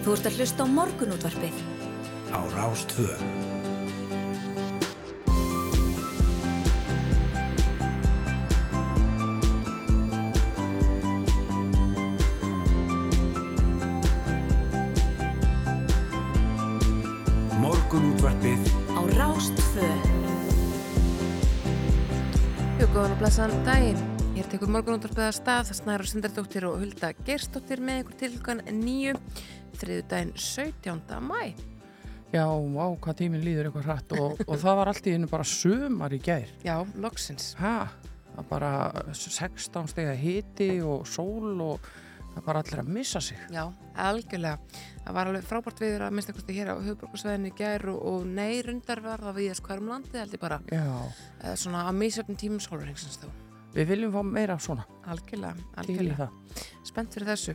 Þú ert að hlusta á morgunútvarpið. Á Rástvö. Morgunútvarpið Á Rástvö. Jú, góðan og blessaðan daginn. Hér tekur morgunúttarpið að stað, Snæra Sindardóttir og Hulda Gerstóttir með ykkur til hlugan nýju, þriðu daginn 17. mæ. Já, vá, hvað tíminn líður eitthvað hratt og, og það var allt í hennu bara sumar í gær. Já, loksins. Ha, það bara 16 steg að hiti og sól og það bara allir að missa sig. Já, algjörlega. Það var alveg frábært viður að minnst eitthvað hér á höfuborgarsveðinu í gær og, og nei, rundar var það við að skværum landið held ég bara. Já, Eh, Svona að misjöfnum tímum sólurhengsins þá. við viljum fá meira svona Algjörlega, algjörlega. það. Spennt fyrir þessu.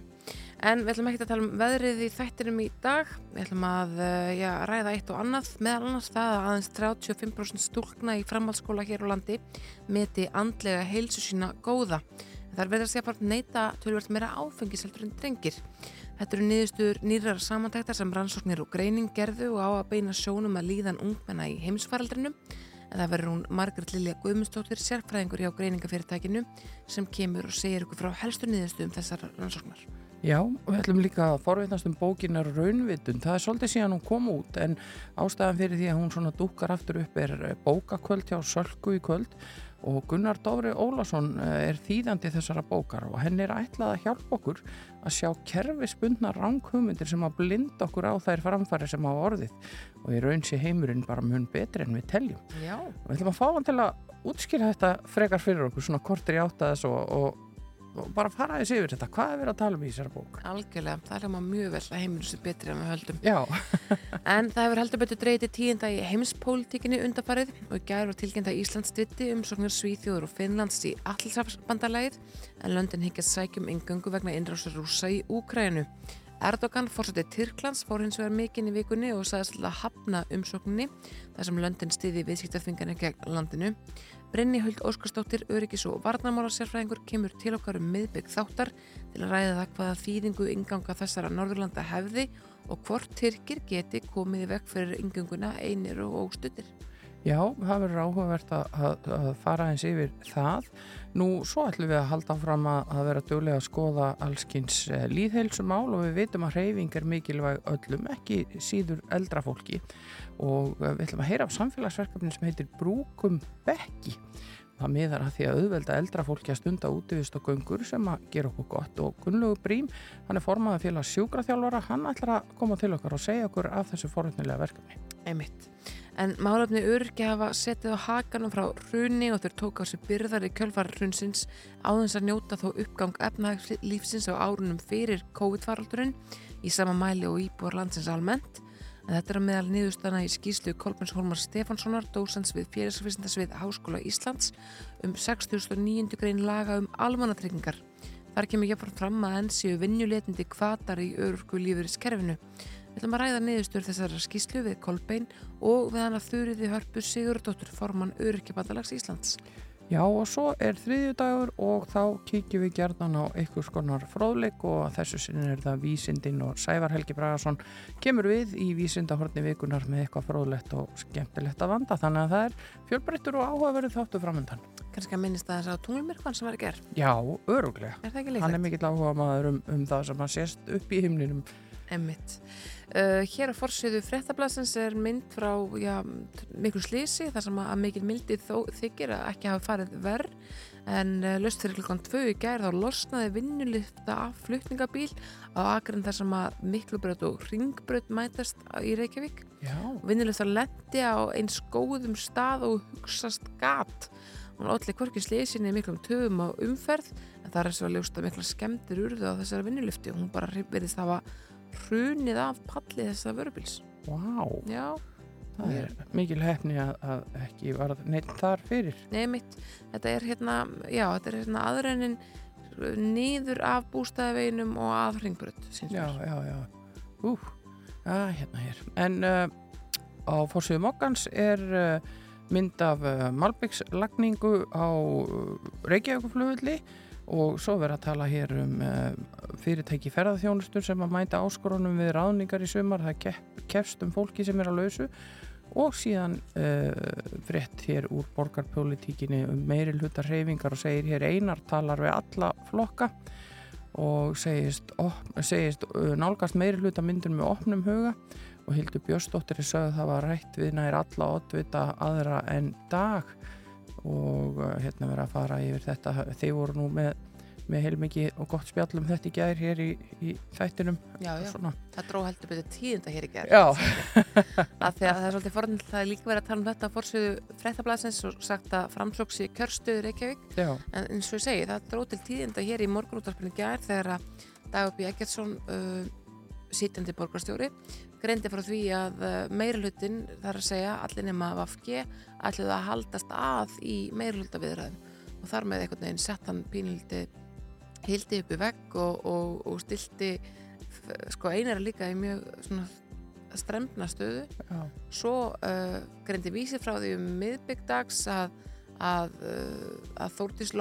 En við ætlum ekki að tala um veðrið í þættinum í dag. Við ætlum að uh, já, ræða eitt og annað. Meðal annars það að aðeins 35% stúlkna í framhaldsskóla hér á landi meti andlega heilsu sína góða. Það er verið að segja bara neyta tölvöld meira áfengiseldur en drengir. Þetta eru niðurstur nýrar samantæktar sem rannsóknir og greining gerðu og á að beina sjónum að líðan ungmenna í heimsfaraldrinu. En það verður hún Margaret Lilja Guðmundsdóttir sérfræðingur hjá greiningafyrirtækinu sem kemur og segir ykkur frá helstu niðurstum þessar rannsóknar. Já, við ætlum líka að forveitnast um bókinar raunvitun. Það er svolítið síðan hún kom út en ástæðan fyrir því að hún svona dúkar aftur upp er eh, bókakvöld hjá Sölku í kvöld og Gunnar Dóri Ólason eh, er þýðandi þessara bókar og henn er ætlað að hjálpa okkur að sjá kerfisbundna ranghugmyndir sem að blinda okkur á þær framfæri sem hafa orðið og í raun sé heimurinn bara mun betri en við teljum. Já, við ætlum að fá hann til að útskýra þetta frekar fyrir okkur svona kortir í áttaðis og, og, og bara fara þessi yfir þetta. Hvað er verið að tala um í þessara bók? algjörlega. Það er hljóma mjög vel að heimurinn sé betri en við höldum. En það hefur heldur betur dreyti tíunda í heimspólitíkinni undarfarið og í gær var tilkynnt að Ísland stytti umsóknir Svíþjóður og Finnlands í allsafsbandalægið en löndin higgjast sækjum yngöngu vegna innrásar rúsa í Úkrænu. Erdogan fórsetið Tyrklands fór hins vegar mikinn í vikunni og sagðist að hafna umsókninni þar sem löndin stiði viðskiptaþvingarnir gegn landinu. Brynni Huld Óskarsdóttir, öryggis og varnamála sérfræðingur kemur til okkar um miðbygg þáttar til að ræða það hvaða þýðingu inganga þessara Norðurlanda hefði og hvort Tyrkir geti komið í vekk fyrir ingönguna einir og óstuttir. já, það verður áhugavert að, að, að fara eins yfir það. Nú, svo ætlum við að halda fram að, að vera duglega að skoða allskins eh, líðheilsumál og við vitum að hreyfing er mikilvæg öllum, ekki síður eldra fólki og eh, við ætlum að heyra af samfélagsverkefni sem heitir Brúkum Bekki. Það miðar að því að auðvelda eldra fólki að stunda útivist og göngur sem að gera okkur gott og Gunnlaugur Brím, hann er formaður félag sjúkraþjálfara, hann ætlar að koma til okkar og segja okkur af þessu forutnilega verkefni. Einmitt. En málefni öryrkja hafa setið á hakanum frá hruni og þeir tók á sig byrðar í kjölfar hrunsins áðins að njóta þó uppgang efnahagslífsins á árunum fyrir COVID-faraldurinn í sama mæli og íbúar landsins almennt. En þetta er að meðal niðurstana í skýslu Kolbjörns Holmar Stefánssonar, dósans við félagsvísindasvið Háskóla Íslands um 6009. grein laga um almannatryggingar. Þar kemur jáfnfram fram að enn séu vinnjuletindi kvatar í örurku lífeyriskerfinu. Við ætlum að ræða niðurstur þessara skýslu við Kolbein og við hann að þurriði hörpu Sigurdóttur formann Öryrkjabandalags Íslands. Já og svo er þriðjudagur og þá kíkjum við gerðan á einhvers konar fróðleik og þessu sinni er það Vísindin og Sævar Helgi Bragason kemur við í Vísindahorni vikunar með eitthvað fróðlegt og skemmtilegt að vanda þannig að það er fjölbreyttur og áhugaverið þáttu framöndan. Kannski að minnist að þess að tunglmyrkvann sem var í gerð. Já, öruglega. Er það ekki Hann líklegt? er mikill áhuga maður um, um það sem að sést upp í himninum. Emmitt. Uh, hér á forsýðu fréttablasins er mynd frá já, miklu slísi þar sem að mikil mildi þó þykir að ekki hafa farið verð en uh, löst fyrir klukkan tvö í gær þá losnaði vinnulifta af flutningabíl á akrin þar sem að miklubraut og ringbraut mætast í Reykjavík. Vinnulifta lendi á eins góðum stað og hugsast gat. Hún allir hvorki slísinni miklum töfum á umferð en það er svo að ljósta mikla skemmtir urðu á þessari vinnulifti og hún bara verðist hafa hrunið af palli þessa vörubíls. Vá, Já, það er mikil hefni að, að ekki varð neitt þar fyrir. nei mitt, þetta er hérna, já, þetta er hérna aðrennin niður af bústæðveginum og að hringbrödd. Já, já, já. Ú, að, hérna hér. En uh, á fórsviðu mokkans er uh, mynd af uh, Malbyggs lagningu á Reykjavíkuflugulli og svo verður að tala hér um uh, fyrirtæki ferðarþjónustur sem að mæta áskorunum við ráðningar í sumar. Það kef, kefst um fólki sem er að lausu. Og síðan uh, frétt hér úr borgarpolitíkinni um meiri hlutar reyfingar og segir hér einar talar við alla flokka og segist, op, segist uh, nálgast meiri hluta myndur með opnum huga. Og Hildur Björnsdóttir er sögð það var rætt við nær alla oddvita aðra en dag og uh, hérna verið að fara yfir þetta. Þeir voru nú með, með heilmikið og gott spjall um þetta í gær hér í, í þættinum. Já, já, Svona. það dró heldur betur tíðinda hér í gerð Já, að því að það er svolítið forðan það er líka verið að tala um þetta á fórsöðu fréttablasins og sagt að framslóksi kjörstöður Reykjavík. Já, en eins og ég segi, það dró til tíðinda hér í morgunúttarpinu gær þegar að Dagbjörn Eggertsson uh, sítjandi borgarstjóri greindi frá því að uh, meirulutin þar að segja allir nema Vafge ætluðu að haldast að í meiruluta viðræðum og þar með einhvern veginn sett hann pínildi hildi uppi vegg og, og, og stilti sko einar líka í mjög svona stremna stöðu. Já, svo uh, greindi vísi frá því um miðbyggdags að, að, uh, að Þórdís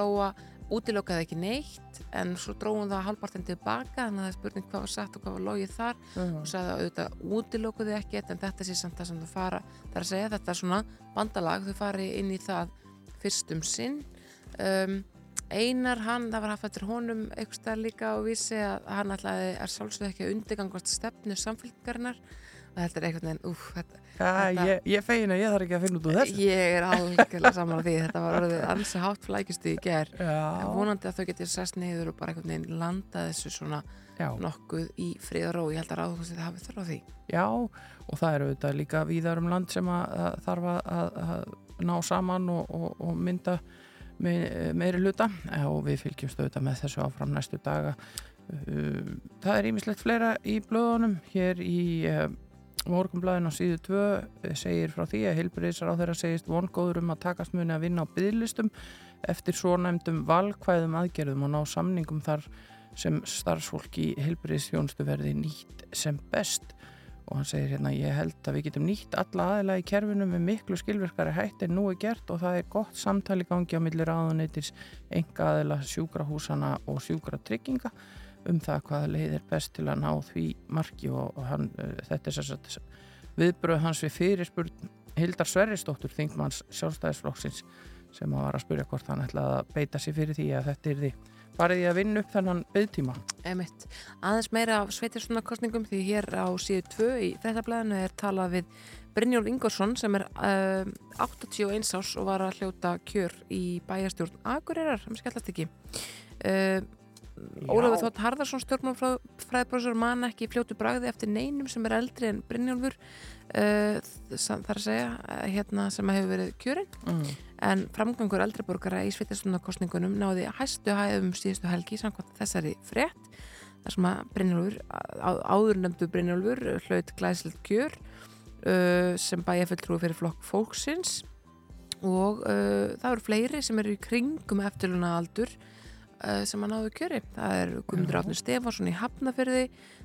Lóa útilokaði ekki neitt en svo dróðum það halvpartin tilbaka þannig að það er spurning hvað var sagt og hvað var logið þar. Og sagði að auðvitað útilokuði ekki en þetta sé samt það sem þau fara það er að segja þetta er svona bandalag þau fari inn í það fyrst um sinn. Um, Einar hann, það var haft eftir honum eitthvað líka og vísi að hann ætlaði er sjálfsögðu ekki að undirgangast stefnu samfélgarinnar þetta er eitthvað neginn, úf, þetta, já Þetta- ég, ég feina, ég þarf ekki að finna út úr þessu. Ég er algjörlega saman á því þetta var orðið ansi hátt flækistu í ger en vonandi að þau getur sest niður og bara einhvern veginn landa þessu svona já, nokkuð í frið og ró. Ég held að ráðhúsið hafi þurfa á því. Já og það eru auðvitað líka víðar um land sem að, að þarf að, að, ná saman og, og, og mynda me, meiri hluta. Já, og við fylgjumst auðvitað með þessu áfram næstu daga. Uh, það er ímislegt fleira í blöðunum. Hér í morgunblæðin á síðu 2 segir frá því að heilbriðisar á þeirra segist vongóður um að takast muni að vinna á byðlistum eftir svo nefndum valkvæðum aðgerðum og ná samningum þar sem starfsfólk í heilbriðisþjónustu verði nýtt sem best. Og hann segir hérna ég held að við getum nýtt alla aðila í kerfinu með miklu skilverkari hætt en nú er gert og það er gott samtali gangi á milli ráðuneytis enga aðila sjúkrahúsana og sjúkratrygginga um það hvaða leið er best til að ná því marki og, og hann, uh, þetta er sér viðbröð hans við fyrirspurn Hildar Sverrisdóttur, þingmanns sjálfstæðisflokksins sem að var að spyrja hvort hann ætlaði að beita sig fyrir því að þetta er því farið í að vinna upp þennan byggtíma. Emitt. Aðeins meira af sveitirstundakostningum því hér á síðu 2 í fréttablaðinu er talað við Brynjólf Ingvarsson sem er uh, 81 árs og var að hljóta kjör í bæjarstjórn Akureyrar, sem skellast ekki. Uh, Ólafur Þótt Harðarsson stjórnmálfræðbrósur man ekki fljótu bragði eftir neinum sem er eldri en Brynjólfur uh, þar að segja uh, hérna sem hefur verið kjörinn. Mm. en framgangur eldriborgara í sveitarstundakostningunum náði hæstu hæðum síðustu helgi samkvæmt þessari frétt þar sem að Brynjólfur, áður nefndu Brynjólfur hlaut glæsild kjör uh, sem bæja fulltrúi fyrir flokk fólksins. Og uh, það eru fleiri sem eru í kringum eftirluna aldur uh, sem að náðu kjöri. Það er Guðmundur Já. Átni Stefansson í Hafnafyrði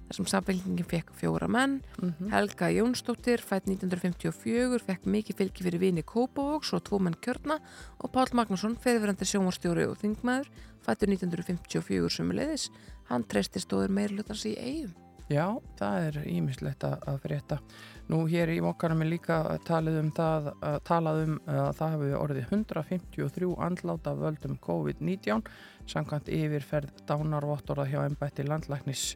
þar sem samfélkingin fekk fjóra menn Mm Helga Jónsdóttir, fætt 1954, fekk mikið fylgi fyrir vini Kópavóks og tvo menn kjörna og Pál Magnússon, feðurverandi sjónvarstjóri og þingmaður, fættur 1954 sumuleiðis. Hann treysti stóður meirlutans í eigum. Já, það er ímislegt að, að frétta. Nú hér í mokkanum er líka talið um það, að, talað um að það hefur orðið 153 andláta völdum COVID-19 samkvæmt yfirferð dánarvottorða hjá embætti landlæknis.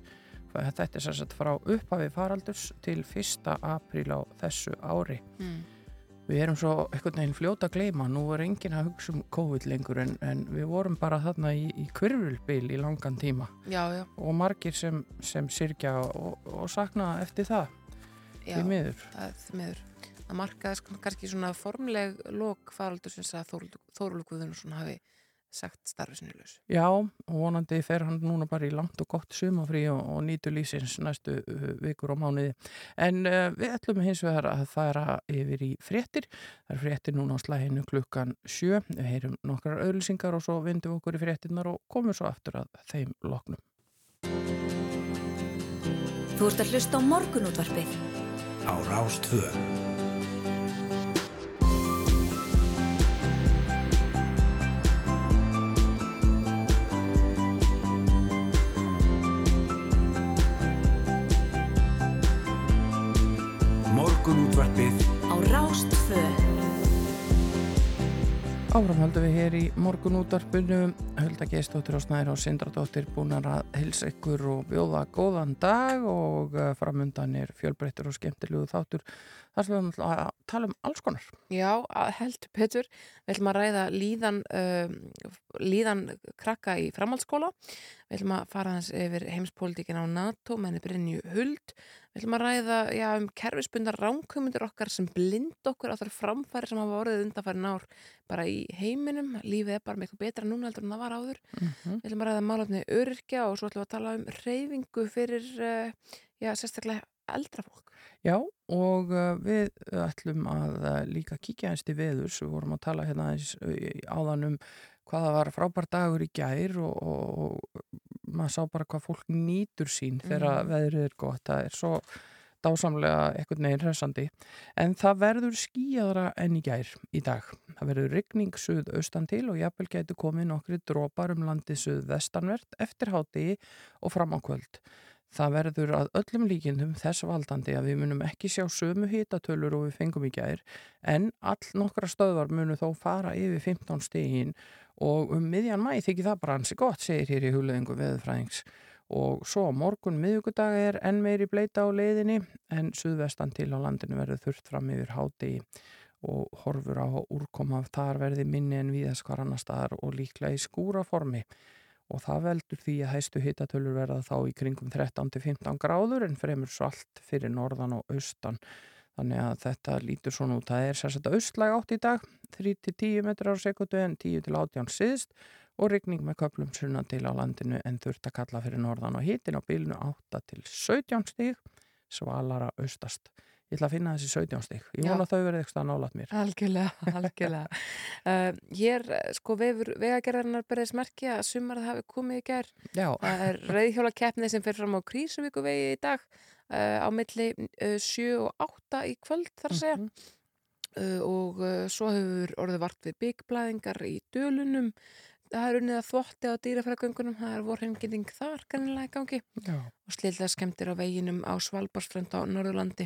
Þetta er sér sett frá upphafi faraldurs til 1. apríl á þessu ári. Mm. Við erum svo einhvern veginn fljóta að gleyma, nú er enginn að hugsa um COVID lengur en, en við vorum bara þarna í, í kvirvulbil í langan tíma Já, já, og margir sem, sem syrkja og, og sakna eftir það já, í miður. það því miður. Það markaði sko kannski svona formleg lok faraldur sem Guðunarsson hafi sagt starfi sinni laus. Já, og vonandi fer hann núna bara í langt og gott sumafrí og, og nýtur lísins næstu uh, vikur og mánuði. En uh, við ætlum hins vegar að fara yfir í fréttir. Það er fréttir núna á slæðinu klukkan sjö. Við heyrum nokkrar auðlýsingar og svo vindum við okkur í fréttinnar og komum svo aftur að þeim loknum. Þú ert að hlusta á morgunútvarpið á Rástvöð. Morgunútvarpið á Rástvöð. Rástfö. Áframhaldum við hér í morgun útvarpinu Hulda Geistóttir og Snæri og Sindradóttir búin að hilsa ykkur og bjóða góðan dag og eh, framundan er fjölbreyttur og skemmtilegu þáttur þar sem við höfum að tala um alls konar. Já, heldur Petur, við ætlum að ræða líðan, um, líðan krakka í framhaldsskóla, við ætlum að fara hans yfir heimspólitíkin á NATO, menni Brynju Huld, við ætlum að ræða já, um kerfisbundar ránkumundir okkar sem blind okkur á þar framfæri sem hafa orðið undanfærin ár bara í heiminum, lífið er bara miklu betra núna heldur en það var áður, mm við ætlum að ræða málefni öryrkja og svo ætlum við að tala um reyfingu fyrir, uh, já, sérstaklega eldra fólk. Já, og uh, við ætlum að uh, líka kíkja eins til veðurs, við vorum að tala hérna eins áðan um hvaða var frábær dagur í gær og, og, og maður sá bara hvað fólk nýtur sín þegar Mhm. veðrið er gott, það er svo dásamlega eitthvað neginn hressandi en það verður skíjaðra enn í gær í dag. Það verður rigning suð austan til og jafnvel getur komið nokkri drópar um landið suð vestanvert eftir hátegi og fram á kvöld. Það verður að öllum líkindum þess valdandi að við munum ekki sjá sömu hitatölur og við fengum í gær en all nokkra stöðvar munu þó fara yfir 15 stegin og um miðjan mæ þykir það bara ansi gott, segir hér í hugleðingu veðurfræðings. Og svo morgun miðugudag er enn meiri bleita á leiðinni en suðvestan til á landinu verður þurft fram yfir hádegi og horfur á úrkoma af þar verði minni en viðast hvar annar staðar og líklega í skúraformi og það veldur því að hæstu hitatölur verða þá í kringum 13-15 gráður en fremur svalt fyrir norðan og austan. Þannig að þetta lítur svona út. Það er sérstaklega austlæg átt í dag 3-10 metrar á sekundu en 10-18 síðst og rigning með köplum sunna til á landinu en þurft að kalla fyrir norðan og hitin á bylnu 8-17 stíg svalara austast ég ætla að finna þessi 17 stíg ég vona þau verði eitthvað nálat mér Algjörlega, algjörlega. Uh, hér, eh, sko, vefur vegagerðarnar berðis merki að sumarið hafi komið í gær. já, Það er reyðhjóla keppni sem fer fram á Krísuvíku vegi í dag uh, á milli uh, 7 og 8 í kvöld þar segja. Mhm. Uh, og uh, svo hefur orðið vart við byggblæðingar í dölunum. Það er unnið að þvotti á dýrafæragöngunum, það er vorhenginning þar kannilega í gangi já, og slilda skemmtir á veginum á Svalbarsfrönd á Norðurlandi.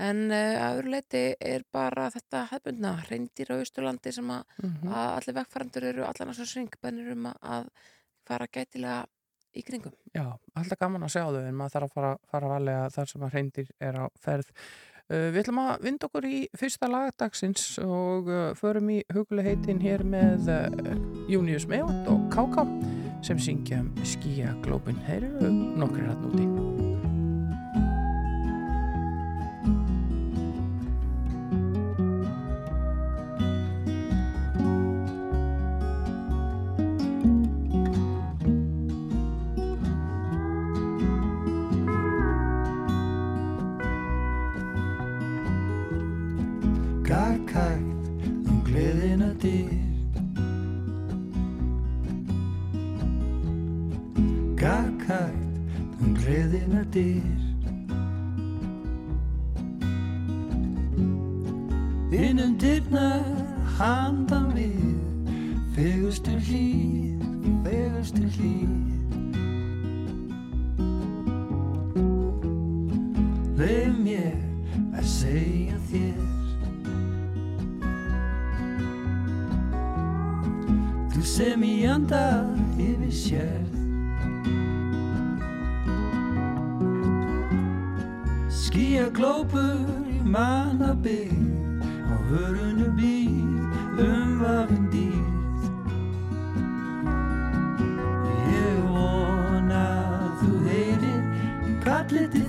En uh, að öðru leiti er bara þetta hefbundna reyndir á Austurlandi sem að, mhm. að allir vekkfærandur eru allan að svo sving bennir um að, að fara gætilega í kringum. Já, alltaf gaman að sjá þau en maður þarf að fara, fara valega þar sem að reyndir er á ferð. Uh, við ætlum að vinda okkur í fyrsta lagdagsins og uh, förum í hugulegheitin hér með uh, Június Meot og Káká sem syngja um skýja glópin. Þeir eru nokkri hann úti. Gagkægt um gleðina dyr Gagkægt um gleðina dyr Innum dyrnar handan við Fegustu hlýð, fegustu hlýð. Leif mér að segja þér sem í anda yfir sérð Skýja glópur í mannabygg á hörunu býð umvafin dýrð Ég vona að þú heyrir kallið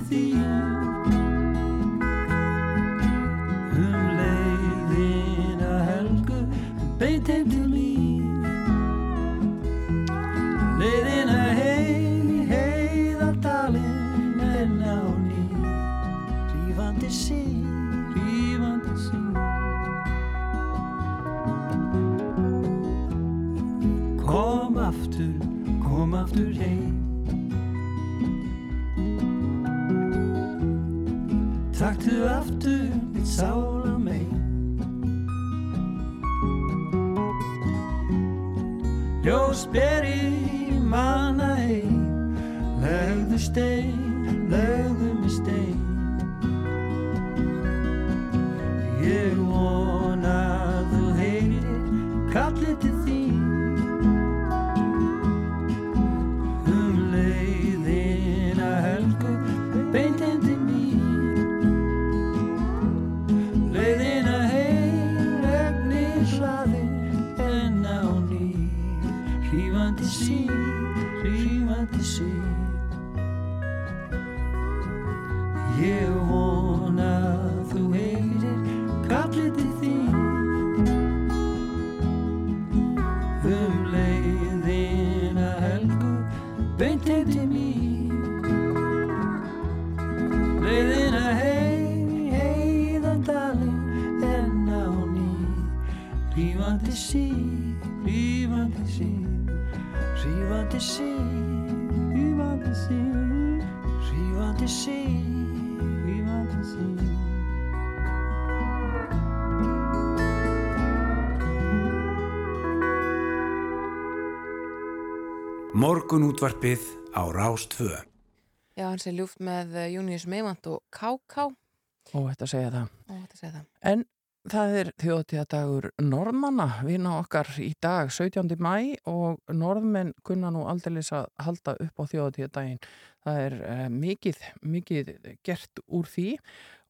Morgun útvarpið á Rástvö. Já, hann sé ljúft með eh, Június Meivand og Káká og þetta segja það. og þetta segja það. En það er þjóðtíðadagur norðmanna, vina okkar í dag 17. mæ og norðmenn kunna nú aldeilis að halda upp á þjóðtíðadaginn. Það er uh, mikið, mikið gert úr því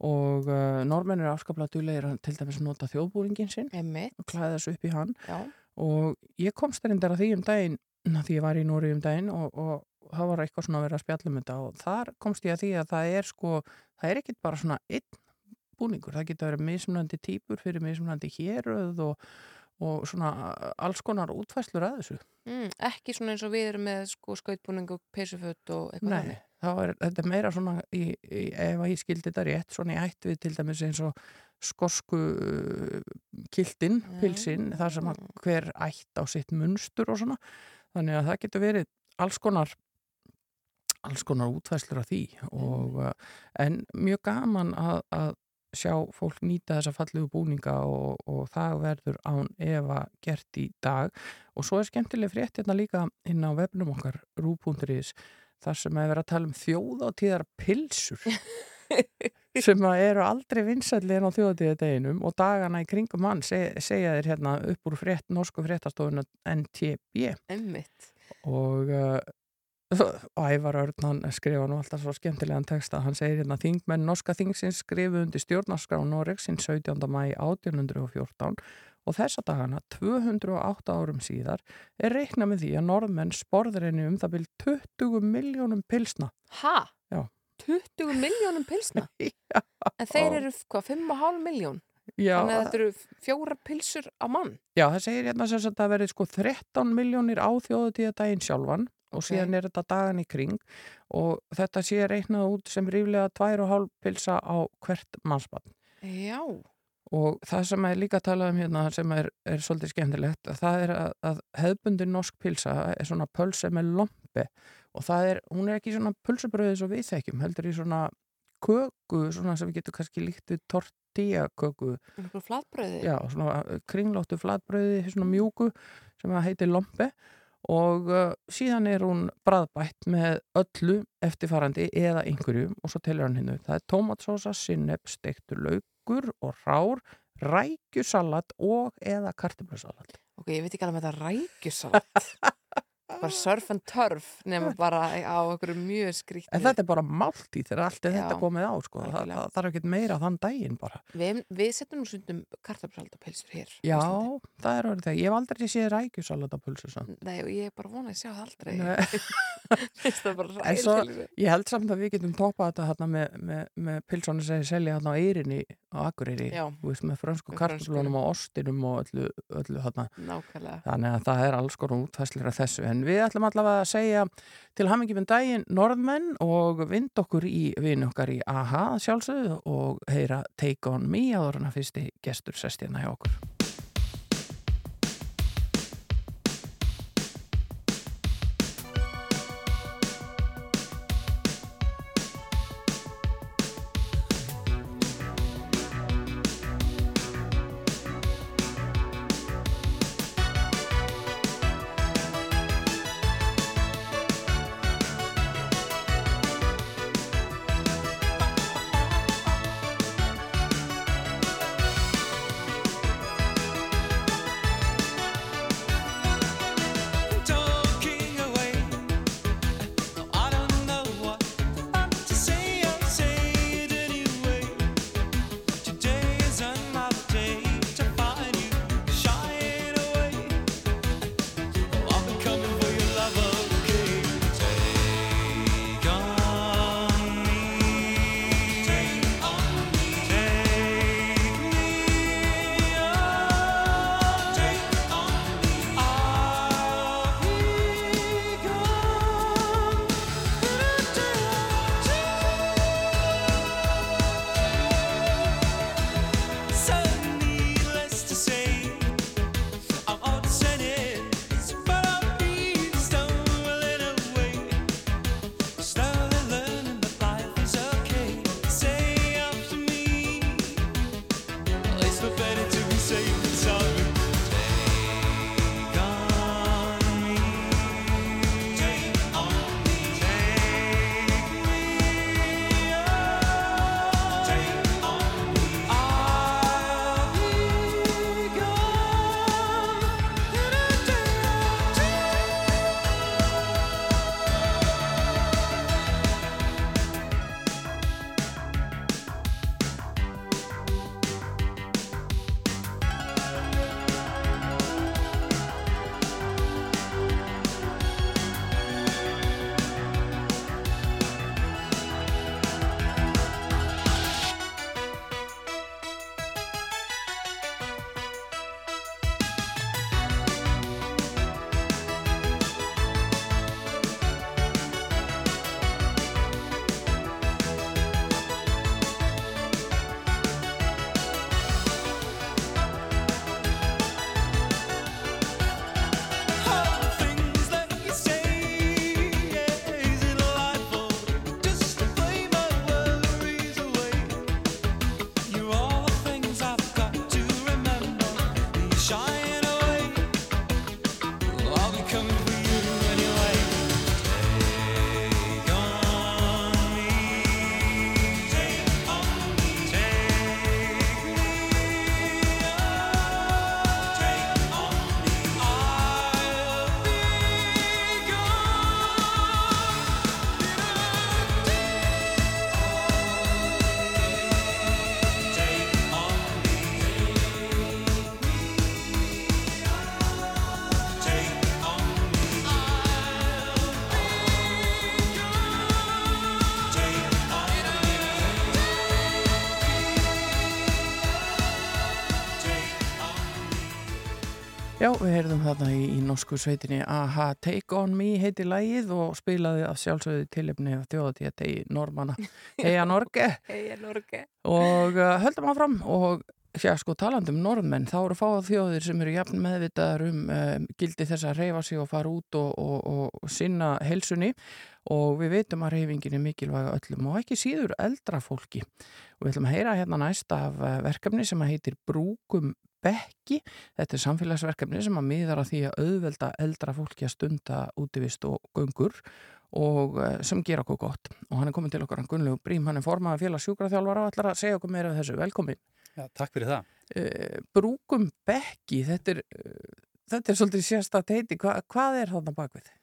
og uh, norðmenn er afskaplega duðlegir að til dæmis nota þjóðbúringin sinn og klæða þessu upp í hann já. og ég komst reyndar að því um daginn að því ég var í Nóri um daginn og, og það var eitthvað svona að vera að spjalla um þetta og þar komst ég að því að það er sko, það er ekkit bara svona einn búningur, það getur verið mismunandi típur fyrir mismunandi héröð og, og svona alls konar útfæslur að þessu. Mm, ekki svona eins og við erum með sko skautbúning og peysuföt og eitthvað Nei, þannig. þá er þetta er meira svona í, í, ef að ég skildi þetta rétt, svona í ætt við til dæmis eins og skosku kiltin, Já. pilsin, þar sem að hver ætt á sitt munstur og svona. Þannig að það getur verið alls konar alls konar útfæslur af því og, uh, en mjög gaman að, að sjá fólk nýta þessa fallegu búninga og, og það verður án efa gert í dag. Og svo er skemmtileg frétt hérna líka inn á vefnum okkar rú.is þar sem er verið að tala um þjóðátíðar pilsur sem eru aldrei vinsællir á þjóðatíðadeginum og dagana í kringum hann seg, segja þér hérna upp úr frétt, norsku fréttastofuna NTB Emmitt. og uh, Ævar Örn skrifa nú alltaf svo skemmtilegan texta hann segir hérna þingmenn norska þingsins skrifu undir stjórnarskrá Noregsinn 17. mæ 1814 og þessa dagana 208 árum síðar er reikna með því að norðmenn sporður henni um það byrj 20 miljónum pilsna Ha? Já. 20 miljónum pilsna? Já. En þeir eru, hvað, 5,5 miljón? Já, Þannig að þetta eru fjóra pilsur á mann? já, það segir hérna sem sagt að verið sko 13 miljónir á þjóðutíðadaginn sjálfan og Ok. síðan er þetta dagan í kring og þetta sé reiknað út sem ríflega 2,5 pilsa á hvert mannspann. Já. Og það sem er líka að tala um hérna sem er, er svolítið skemmtilegt, að það er að, að hefðbundin norsk pilsa er svona pölse með lompe og það er, hún er ekki svona pulsubröðið svo við þekkjum, heldur í svona köku, svona sem við getum kannski líkt við tortilla köku, Einhver flatbröði? já, svona kringlóttu flatbröði, svona mjúku sem að heitir lompe og uh, síðan er hún bræðbætt með öllu eftirfarandi eða einhverju og svo telur hann hinnu. Það er tómatsósa, sinneb, steiktur laukur og rár, rækjusalat og eða kartöflusalat. Ok, ég veit ekki alveg með þetta rækjusalat. bara surf and turf nema bara á einhverju mjög skrýtni. En þetta er bara máltíð þegar allt er þetta komið á, sko. Það, það þarf ekkert meira þann daginn bara. Við, við setjum nú stundum kartabsalat og pilsur hér. Já, það er orðið það. Ég hef aldrei séð rækjusalat á pulsu samt. Nei, og ég er bara vonað að sjá það aldrei. Það bara En svo- ræðilega. Ég held samt að við getum toppað þetta hérna með, með, með pilsónu sem ég selja hérna á Eyrinni á Akureyri, veist, með frönsku Með kartaflunum og ostinum og öllu, öllu hérna. Þannig að það er alls konar útfæslir af þessu. En við ætlum allavega að segja til hamingi með daginn norðmenn og vind okkur í vinn okkar í AHA sjálfsögðu og heyra Take On Me áður en að fyrsti gestur sest hérna hjá okkur. Já, við heyrðum þarna í, í norsku sveitinni Aha, Take On Me heiti lægið og spilaði af sjálfsögðu tilefni af þjóðatíða í Normanna Heia Norge. Heia Norge. og uh, höldum áfram og já, sko talandi um norðmenn, þá eru fáað þjóðir sem eru jafn meðvitaðar um uh, gildi þess að reyfa sig og fara út og, og, og sinna helsunni og við veitum að reyfingin er mikilvæg öllum og ekki síður eldra fólki. Og við ætlum að heyra hérna næst af uh, verkefni sem að heitir Brúkum Bekki. Þetta er samfélagsverkefni sem að miðar að því að auðvelda eldra fólki að stunda útivist og göngur og uh, sem gera okkur gott og hann er komin til okkar, hann Gunnlegu Brím, hann er formaði félags sjúkraþjálfara og ætlar að segja okkur meira af þessu, velkomin Já, takk fyrir það. uh, Brúkum Bekki, þetta er, þetta er svolítið sérstætt heiti, Hva, hvað er þarna bakvið?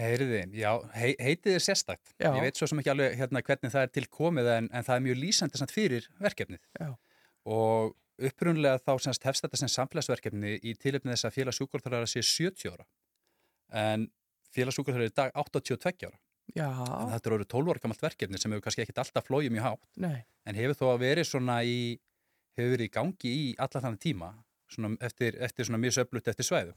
Heyriði, já, hei, heitið er sérstakt. Já. Ég veit svo sem ekki alveg hérna, hvernig það er til komið en, en það er mjög lýsandi fyrir verkefnið. Já. Og upprunlega þá semst hefst þetta sem samfélagsverkefni í tilöfni þess að félagsjúkurþárar sé 70 ára. En félagsjúkurþárar er í dag 82 ára. Já, En þetta er orðið 12 ára gammalt verkefni sem hefur kannski ekkit alltaf flóið mjög hátt. nei, En hefur þó að verið svona í, hefur verið í gangi í alla þannig tíma, svona eftir, eftir svona mjög söflut eftir svæðu.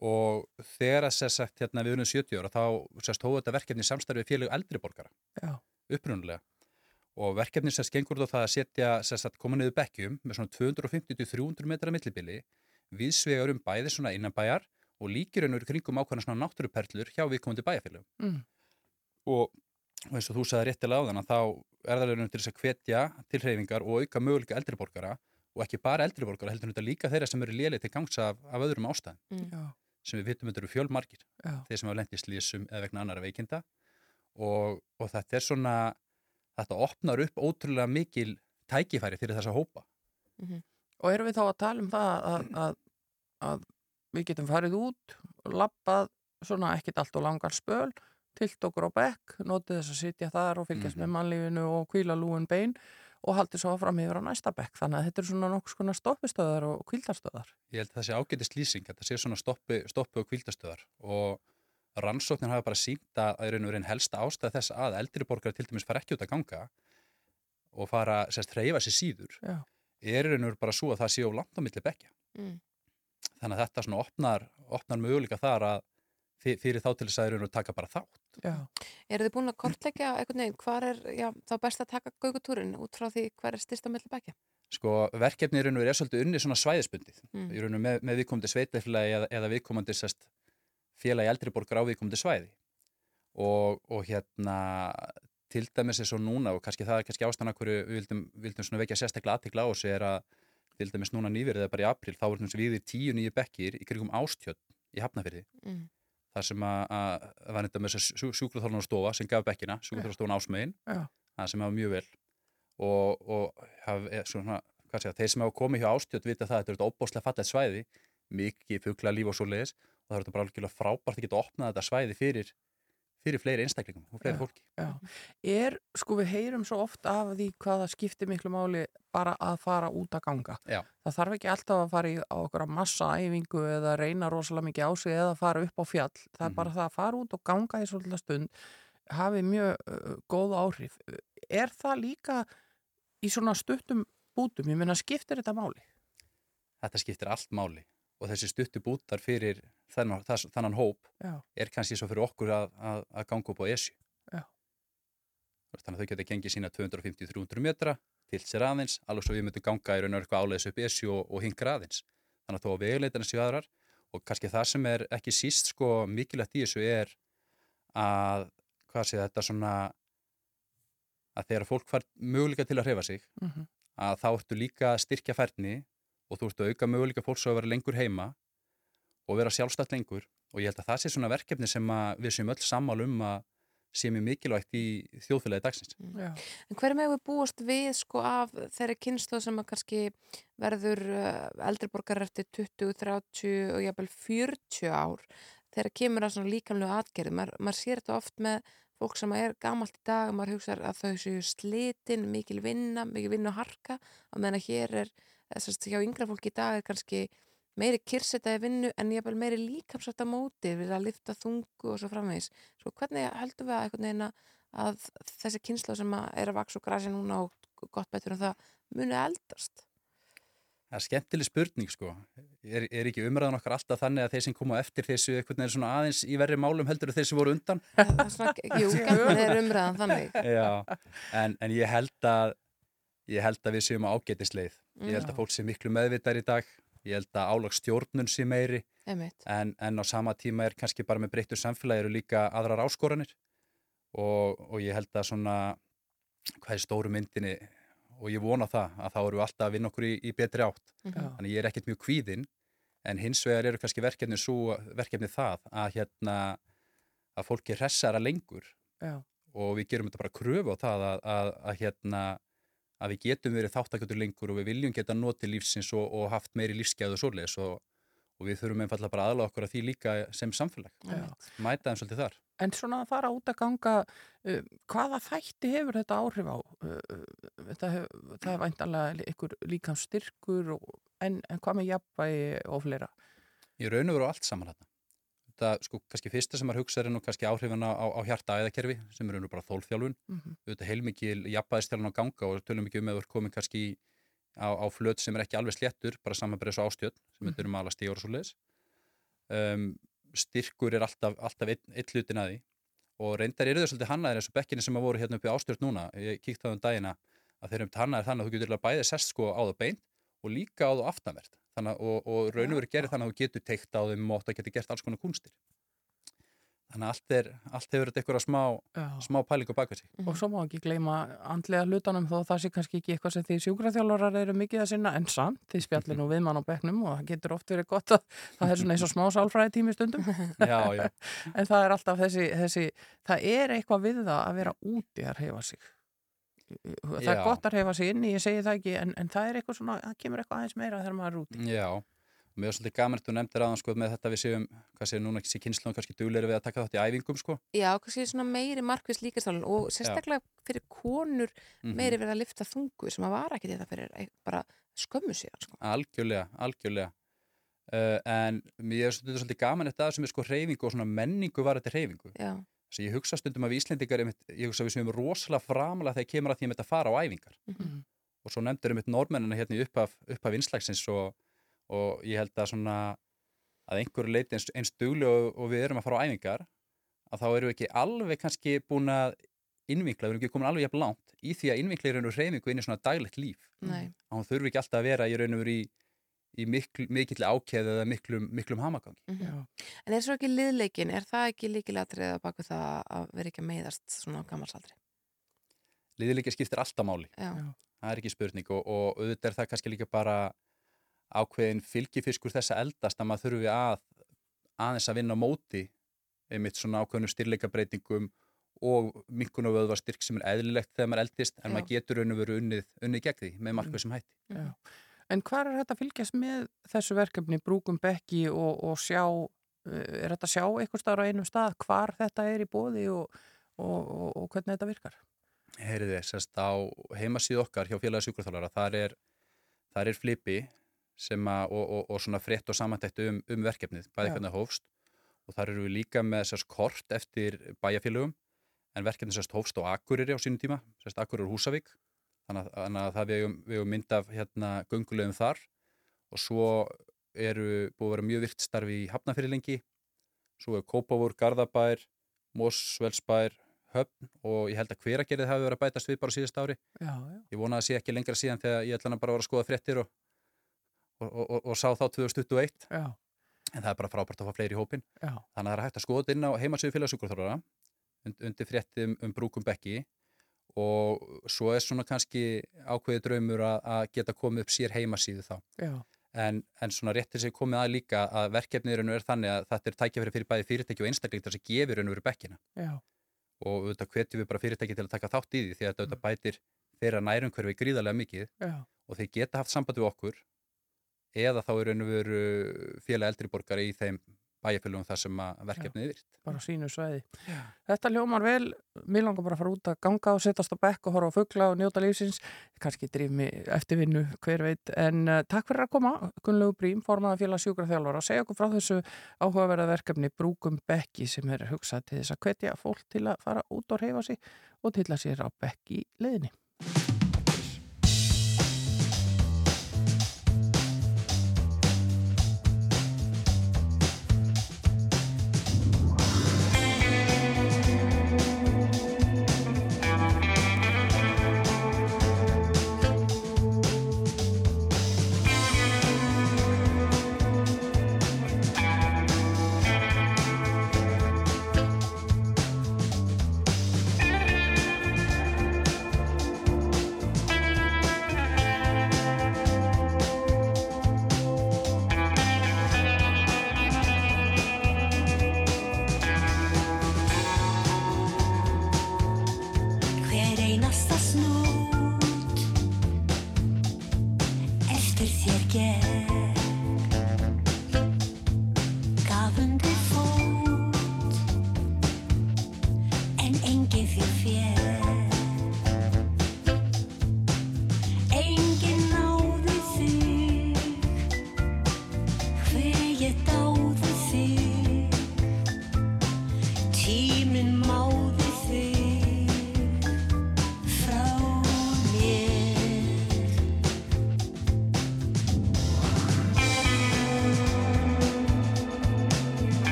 Og þegar að sér sagt hérna við unum 70 ára þá sérst hóðu þetta verkefni í samstarfi við félög eldri borgara, já, upprunulega. Og verkefni sérst gengur út á það að setja að koma niður bekkjum með svona 250-300 metra millibili, viðsvegar um bæði svona innanbæjar og líkir ennur kringum ákvæmna svona náttúruperlur hjá viðkomandi bæjarfélögum. Mm, og og eins og þú sagði réttilega á þann að þá er það raunum til þess að hvetja til hreyfingar og auka möguleika eldriborgara og ekki bara eldriborgara heldur þetta líka þeirra sem eru lélega til gangs af, af öðrum ástæðum. Já, sem við vitum þetta eru fjölmargir. Já, þeir sem hafa lent í slísum eða vegna annara veikinda. Og, og þetta er svona þetta opnar upp ótrúlega mikil tækifæri fyrir þessa hópa. Og erum við þá að tala um það að, að, að við getum farið út lappað svona ekkit allt og langar spöl tilt okkur á bekk, notið þess að sitja þar og fylgjast Mhm. með mannlífinu og kvíla lúin bein og haldið svo fram yfir á næsta bekk. Þannig að þetta er svona nokkuð skona stoppistöðar og kvíldarstöðar ég held að það sé ágætist lýsing þetta sé svona stoppi, stoppi og kvildastöðar og rannsóknin hafa bara sínt að það er raun og raun helsta ástæð þess að eldriborgara til dæmis fara ekki út að ganga og fara, sérst, hreyfa sér síður Já. er raun og raun bara svo að það sé á langt á milli bekja Mm. þannig að þetta svona opnar, opnar möguleika þar að fyr- fyrir þá til þess að raun og raun taka bara þátt Já, Eru þið búin að kortleggja einhvern veginn hvar er já, þá best að taka gögutúrin út frá því hver er styrsta melli bækja? sko, verkefni í raun og raun er svolítið unni svona svæðisbundið Mm. í raun og raun með, með viðkomandi sveitleifilagi eða, eða viðkomandi sérst félagi eldriborgar á viðkomandi svæði og, og hérna til dæmis er svo núna og kannski það er kannski ástæðan að hverju við vildum, vildum svona vekja sérstaklega aðtikla á þessu er að til dæmis núna nýverið eða bara í april þá vorum við í tíu nýju bekkir í krigum ástjöld í Hafnafyrði Mm. þar sem að, að var þetta með þess að sjúkraþólan stofa sem gaf bekkina, sjúkraþólan ásmegin Já. það sem hafa mjög vel og, og haf, er, svona, hvað segja, þeir sem hafa komið hjá ástjöld vita það að þetta er óbáslega fallet svæði mikið fugla líf og svo leiðis og það er þetta bara algjörlega frábært að geta opnað þetta svæði fyrir, fyrir fleiri einstaklingum og fleiri Já. fólki já. Er, sko við heyrum svo oft af því hvað það skiptir miklu máli bara að fara út að ganga. Já. Það þarf ekki alltaf að fara í á okkur að massa æfingu eða reyna rosalega mikið á sig eða fara upp á fjall. Það er Mhm. bara það að fara út og ganga í svolítið stund hafi mjög uh, góð áhrif. Er það líka í svona stuttum bútum? Ég meina skiptir þetta máli? þetta skiptir allt máli og þessi stuttu bútar fyrir þennan, þess, þennan hóp Já. er kannski svo fyrir okkur að, að, að ganga upp á esju. Þannig að þau geta gengið sína 250-300 metra til sér aðeins, alveg svo við myndum ganga í raun og eitthvað áleiðis upp esju og, og hingra aðeins. Þannig að þó að veguleitarna séu aðrar og kannski það sem er ekki síst sko mikilvægt í þessu er að hvað sé þetta svona að þegar fólk fær möguleika til að hrefa sig Mm að þá ertu líka að styrkja færni og þú ertu að auka möguleika fólks að vera lengur heima og vera sjálfstætt lengur og ég held að það sé svona verkefni sem að við séum öll sammál um að sé mjög mikilvægt í þjóðfélagi dagsins. Já. En hver með við búast við sko af þeirri kynslu sem að kannski verður uh, eldriborgar eftir 20, 30 og jafnvel 40 ár þegar kemur að svona líkamlega atgerði. Mar, maður sér þetta oft með fólk sem er gamalt í dag, maður hugsa að þau séu slitin, mikil vinna, mikil vinna og harka og meðan að hér er, þess að hjá yngra fólki í dag er kannski meiri kyrsetaði vinnu en jafnvel meiri líkamsrætt að móti við að lifta þungu og svo framvegis. Svo hvernig heldum við að einhvern veginn að þessi kynsla sem er að vaks og græsi núna og gott betur en það muni eldast Það er skemmtileg spurning sko. Er, er ekki umræðan okkar alltaf þannig að þeir sem koma eftir þessu einhvern veginn svona aðeins í verri málum heldur þeir sem voru undan? Er svona, jú, gætni er umræðan þannig. Já, en, en ég held að ég held að við séum á ágætisleið. Ég held að fólk sé miklu meðvitar í dag. Ég held að álagsstjórnun sé meiri en, en á sama tíma er kannski bara með breyttu samfélagi eru líka aðrar áskoranir og, og ég held að svona hvað er stóru myndinni og ég vona það að þá eru við alltaf að vinna okkur í, í betri átt. Mhm. Já. Þannig ég er ekkert mjög kvíðinn en hins vegar eru kannski verkefni, svo, verkefni það að hérna að fólki hressara lengur Já. og við gerum þetta bara kröfu á það að, að, að hérna að við getum verið þáttakjötur lengur og við viljum geta notið lífsins og, og haft meiri lífsgæðu og svoleiðis og, og við þurfum einfallega bara aðlaga okkur að því líka sem samfélag. Einmitt. Mæta þeim svolítið þar. En svona að fara út að ganga, uh, hvaða þætti hefur þetta áhrif á? Uh, uh, þetta hef, það er væntanlega ykkur líkam styrkur og, en, en hvað með jafnvægi og fleira? Ég raun og veru á allt saman þarna. Þetta, sko, kannski fyrsta sem maður hugsa er nú kannski áhrifin á, á hjarta-æðakerfi sem er raun og bara þólþjálfun. Mm -hmm. Þetta heilmikið jafnvæðistjálfun á ganga og tölum ekki um þú ert komin kannski á, á flöt sem er ekki alveg sléttur, bara saman bara þessu ástjöld sem Mhm. þetta eru mala stígur og svo leiðis. Um, styrkur er alltaf, alltaf einn hlutin að því og reyndar eru þau svolítið hannaðir eins og bekkinni sem að voru hérna uppi ástjörn núna. Ég kíkti á það um dagina að þeir eru hannaðir þannig að þú getur Þannig, og, og raun og veru gerir þannig að þú getur teikt á þeim og það getur gert alls konar kunstir. Þannig að allt, er, allt hefur eitthvað smá, smá pæling á baka sig. Og svo má ekki gleyma andlega hlutanum þó það sé kannski ekki eitthvað sem því sjúkraþjálfarar eru mikið að sinna en samt, því spjallir nú við mann á bekknum og það getur oft verið gott að það er svona eins og smá sálfræði tími stundum Já, já. en það er alltaf þessi, þessi það er eitthvað við það að vera úti að reyfa sig það er Já. gott að reyfa sig inni, ég segi það ekki en, en það er eitthvað svona, það kemur eitthvað aðeins meira þegar maður er úti Já, og mér er svolítið gaman að þú nefndir aðan sko með þetta við séum, hvað séum núna ekki sé kynnslun kannski dugleiri við að taka þátt í æfingum sko. Já, kannski svona meiri markvist líkastálun og sérstaklega fyrir konur Mhm. meiri verið að lifta þungu sem að var ekki þetta fyrir ein- bara skömmu síðan sko. Algjörlega, algjörlega. Uh, en mér er svolítið, svolítið gaman þetta sem er sko hreyfingu og svona menningu var þetta hreyfingu. Já, Þess að ég hugsa stundum að við Íslendingar, einmitt, ég hugsa að við séum rosalega framalega þegar kemur að því að fara á æfingar. Mhm. Og svo nefndur um normennina hérna í upphaf, upphaf innslagsins og, og ég held að svona að einhverju leiti eins, eins dugli og, og við erum að fara á æfingar að þá erum við ekki alveg kannski búin að innvinkla, við erum ekki komin alveg jafn langt í því að innvinkla í raun og hreyfingu inn í svona daglegt líf. nei, að hún þurfi ekki alltaf að vera í raun og veru í, í mikl, mikill ákveð eða miklum, miklum hamagangi. mhm. Já. En er svo ekki liðleikin, er það ekki líkilatrið að baka það að vera ekki að meiðast svona á gammalsaldri? Liðileika skiptir alltaf máli, Já, það er ekki spurning og, og auðvitað er það kannski líka bara ákveðin fylgifiskur þess að eldast að maður þurfi að aðeins að vinna á móti einmitt svona ákveðinu styrleikabreitingum og minkun og vöðva styrk sem er eðlilegt þegar maður eldist en Já. maður getur unnið, unnið gegn því með markveðsum hætti. Já. En hvað er þetta að fylgjast með þessu verkefni, brúkum bekki og, og sjá, uh, er þetta að sjá eitthvað staðar á einum stað, hvar þetta er í bóði og, og, og, og hvernig þetta virkar? Heyriði, sérst á heimasíð okkar hjá félagi sjúkraþálara, þar er, er flipi sem að, og, og, og svona frétt og samantættu um, um verkefnið, bæði hvernig það hófst. Og þar eru við líka með sérst kort eftir bæjarfélögum en verkefnið sérst hófst á Akureyri á sínum tíma, sérst Akureyri og Húsavík þannig að, þannig að það við eigum mynd af hérna göngulegum þar. Og svo eru búið að vera mjög virt starfi í Hafnafyrir lengi. Svo er Kópavúr, Garðabær Mosvelsbær, Höfn og ég held að hveragerðið hafi verið að bætast við bara síðast ári. Já, já. ég vona að sé ekki lengra síðan þegar ég ætla hann bara að vera að skoða fréttir og, og, og, og, sá þá 2021 Já, en það er bara frábært að fá fleiri í hópin þannig að það er hægt að skoða inn á heimasögu félagsjúkurþóra undir fréttum um brúkum bekki og svo er svona kannski ákveðið draumur að, að geta komið upp sér heimasíðu þá. En, en svona réttir sig komið að líka að verkefnið raun og er þannig að þetta er tækjafæri fyrir bæði fyrirtæki og einstaklingar sem gefur raun og veru bekkina. Já, og auðvitað hvetjum við bara fyrirtæki til að taka þátt í því því að þetta auðvitað bætir þeirra nærumhverfi gríðarlega mikið já, og þeir geta haft samband við okkur eða þá er raun og veru félag eldri borgara í þeim bæjarfélagum þar sem verkefnið er virt. bara sínu sveiði. Þetta ljómar vel, mér langar bara að fara út að ganga og setjast á bekk og horfa á fugla og njóta lífsins, kannski drif mig eftirvinnu, hver veit, en uh, takk fyrir að koma, Gunnlegu Brím, formaða félag sjúkraþjálfara, segja okkur frá þessu áhugaverða verkefni Brúkum Bekki sem er hugsað til þess að hvetja fólk til að fara út og reyfa sig og til að sér á bekki leðinni.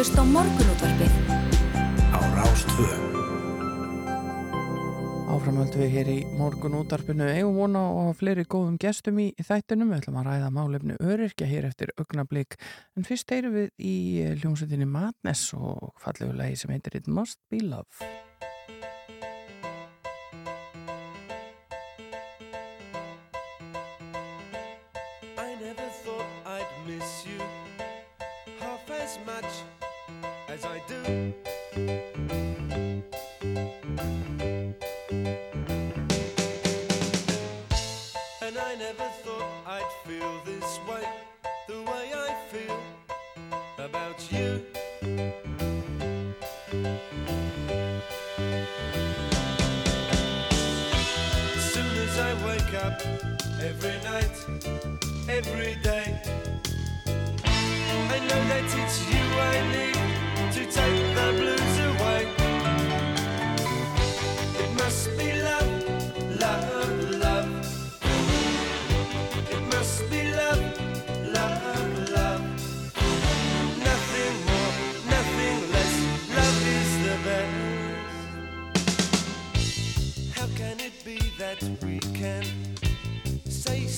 Að hlusta á morgunútvarpið á Rástvö. Áframöldu við hér í morgun útarpinu eigum vona og fleiri góðum gestum í þættunum. Við ætlum að ræða málefnu öryrkja hér eftir augnablík. En fyrst erum við í hljómsveitinni Madness og fallegu lagi sem heitir It Must Be Love.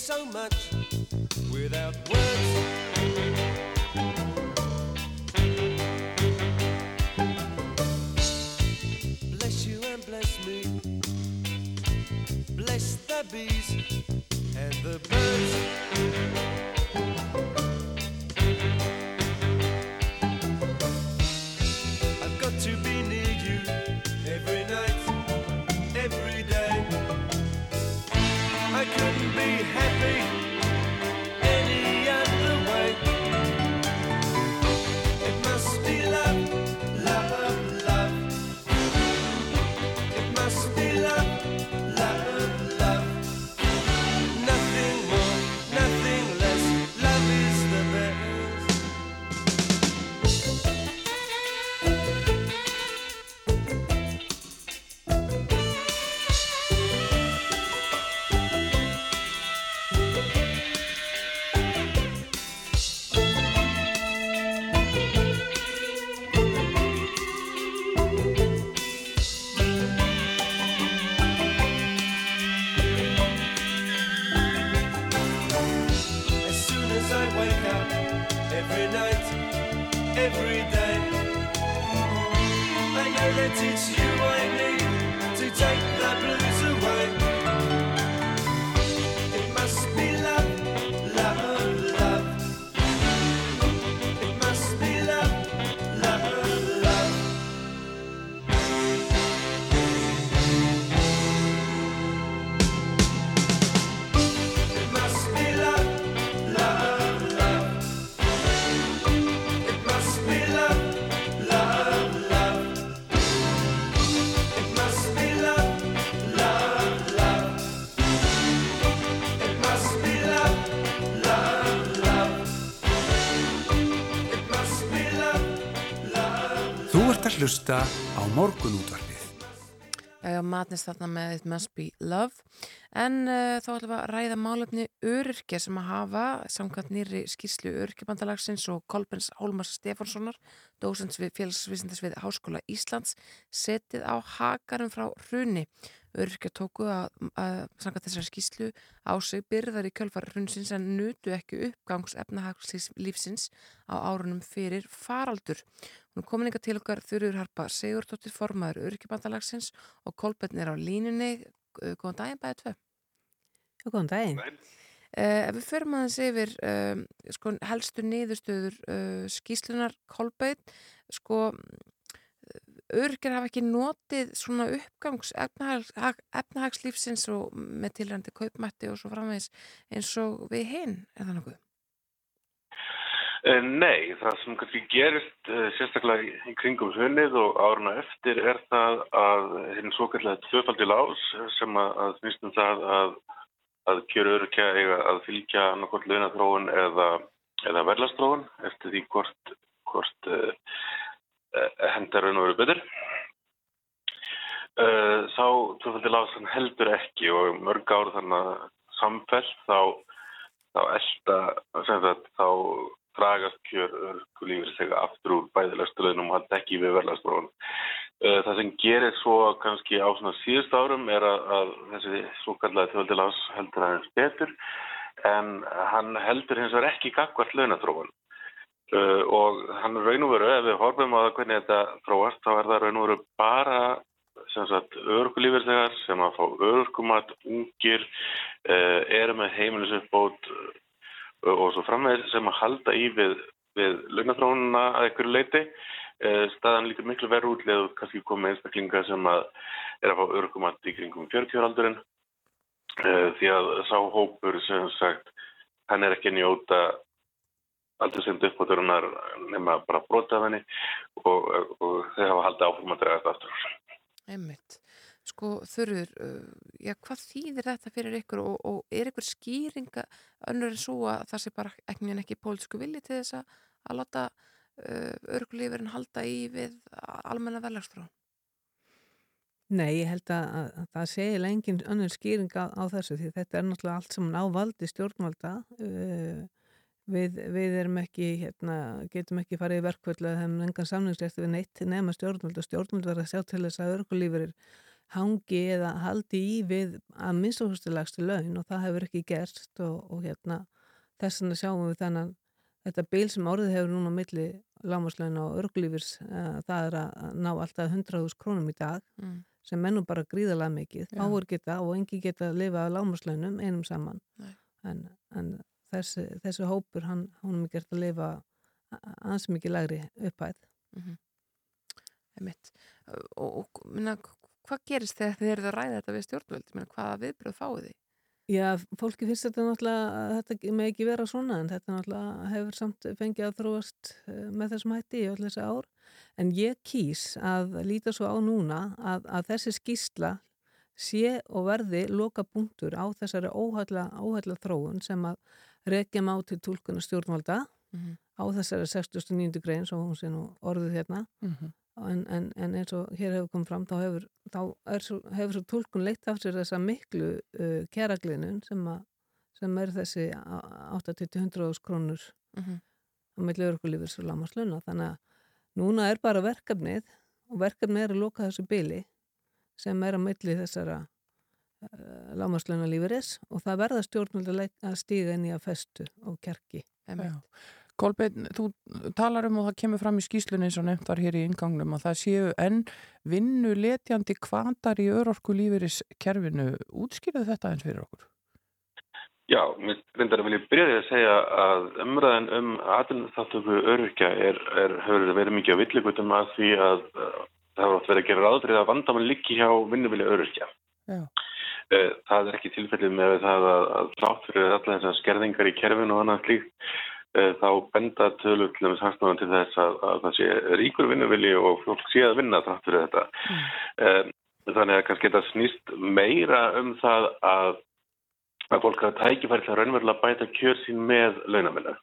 So much without words? The bees and the birds. Hlusta á morgunútvarpið. uh, matnist þarna með It Must Be Love. En uh, þá ætlum við að ræða málefni öryrkja sem að hafa samkvæmt nýri skýrslu öryrkjabandalagsins og Kolbens Hólmars Stefánssonar dósens við félagsvísindis við Háskóla Íslands setið á hakarum frá hruni. Öryrkja tóku að, að samkvæmt þessari skýrslu á sig byrðar í kjölfar hrunsins en nutu ekki uppgangs efnahagslífsins á árunum fyrir faraldur Hún er komin ykkar til okkar Þurður Harpa Sigurdóttir formaður Örkjabandalagsins og Kolbjörn er á línunni. Eh, Góðan daginn bæðið tvö. Góðan daginn. Uh, ef við förum aðeins yfir uh, sko, helstu niðurstöður uh, skýslunar Kolbjörn, sko örkjar hafa ekki notið svona uppgangs efnahags, efnahagslífsins og með tilrændi kaupmætti og svo framvegis eins og við hinn, er það nokkuð? Eh, Nei, það sem kannski gerist uh, sérstaklega í, kringum hunnið og áruna eftir er það að hinn svo kallega tvöfaldi lás sem að, að snýst um það að, að kjöru örkja eiga að fylgja annarkort launathróun eða, eða verðlastróun eftir því hvort, hvort uh, hendar raun og veru betur. Uh, sá tvöfaldi lás hann heldur ekki og mörg ár þannig að samfell þá, þá elda, sem sagt, þá dragast kjör örkulífur segja aftur úr bæðilegstöðunum og halda ekki við verðlagstróðun. Það sem gerir svo kannski á svona síðust árum er að, að þessi svo kallaði þjóðilás heldur aðeins betur en hann heldur hins vegar ekki gagvart launatróðun. Uh, og hann raun og veru, ef við horfum á það hvernig þetta tróast, þá er það raun og veru bara örkulífur þegar sem að fá örkumat, ungir, uh, eru með heimilisuppbót og svo framvegir sem að halda í við, við launathrónuna að einhverju leiti. Staðan líka miklu verður útlið og kannski komið einstaklinga sem að er að fá örgumatt í kringum 40 aldurinn því að sá hópur sem sagt hann er ekki að njóta aldrei sem uppbóturinnar nema bara brota af henni og, og þau hafa haldið áfram að draga þetta aftur. Einmitt. Sko þurfur, uh, já hvað þýðir þetta fyrir ykkur og, og er ykkur skýringa önnur en svo að það sé bara ekki, ekki pólitísku villi til þess að, að láta uh, örgulífurinn halda í við almenna velagstrá? Nei, ég held að, að, að það sé engin önnur skýringa á, á þessu því þetta er náttúrulega allt saman á valdi stjórnvalda uh, við, við ekki, hérna, getum ekki farið í verkvöldu að hefum engan samningslegt við neitt nema stjórnvalda stjórnvalda verður að sjá til þess að örgulífurir hangi eða haldi í við að minnstofustilagstu laun og það hefur ekki gerst og, og hérna þess vegna sjáum við þannig þetta bíl sem orðið hefur núna milli lámaslauna og örglífis uh, það er að ná alltaf 100.000 krónum í dag Mm. sem mennum bara gríðalega mikið Já. áur geta og engi geta að lifa að lámaslaunum einum saman en, en þessi, þessi hópur hann, hann er gert að lifa ans mikið lægri upphæð Mm Einmitt. Og, og minna, hvað gerist þegar þið eruð að ræða þetta við stjórnvöld? Minna, hvaða viðbröð fáið þið? Já, fólki finnst þetta náttúrulega þetta með ekki vera svona en þetta náttúrulega hefur samt fengið að þróast eh, með þessum hætti í öll þessi ár en ég kýs að líta svo á núna að, að þessi skýsla sé og verði loka punktur á þessari óhælla þróun sem að rekja má til tólkuna stjórnvalda Mhm. á þessari 69. grein svo hún sé nú orðið hérna Mhm. En, en, en eins og hér hefur komið fram þá hefur, þá er svo, hefur svo tólkun leitt af sér þessa miklu uh, kjæragliðnun sem, að- sem er þessi á- 80-100 krónur Mhm. á milli örkulífis og lámasluna þannig að núna er bara verkefnið og verkefnið er að loka þessu bili sem er á milli þessara uh, lámasluna lífeyris og það verða stjórnvöld að, stíga inn í að festu og kjarki Einmitt. Kolbeinn, þú talar um og það kemur fram í skýslunni eins og nefnt var hér í ingangnum að það séu enn vinnu letjandi kvantar í örorku lífeyris kerfinu. Útskýrðu þetta eins fyrir okkur? Já, mér reyndar að vilja byrja því að segja að umræðan um aðlunþáttöku öryrkja er, er, hefur verið mikið á villigutum að því að uh, það átt verið að gera ráðrið að vandamann líki hjá vinnuvilja öryrkja. Já. Uh, það er ekki tilfellið með það að, að þrátt fyrir allar þessar skerðingar í kerfinu og annað slíkt uh, þá benda tölur til þess hansnáðan til þess að, að það sé ríkur vinnuvilji og fólk sé að vinna þrátt fyrir þetta. Mm. Þannig að kannski þetta snýst meira um það að að fólk hafa tækifæri til að raunverulega bæta kjör sín með launamilna.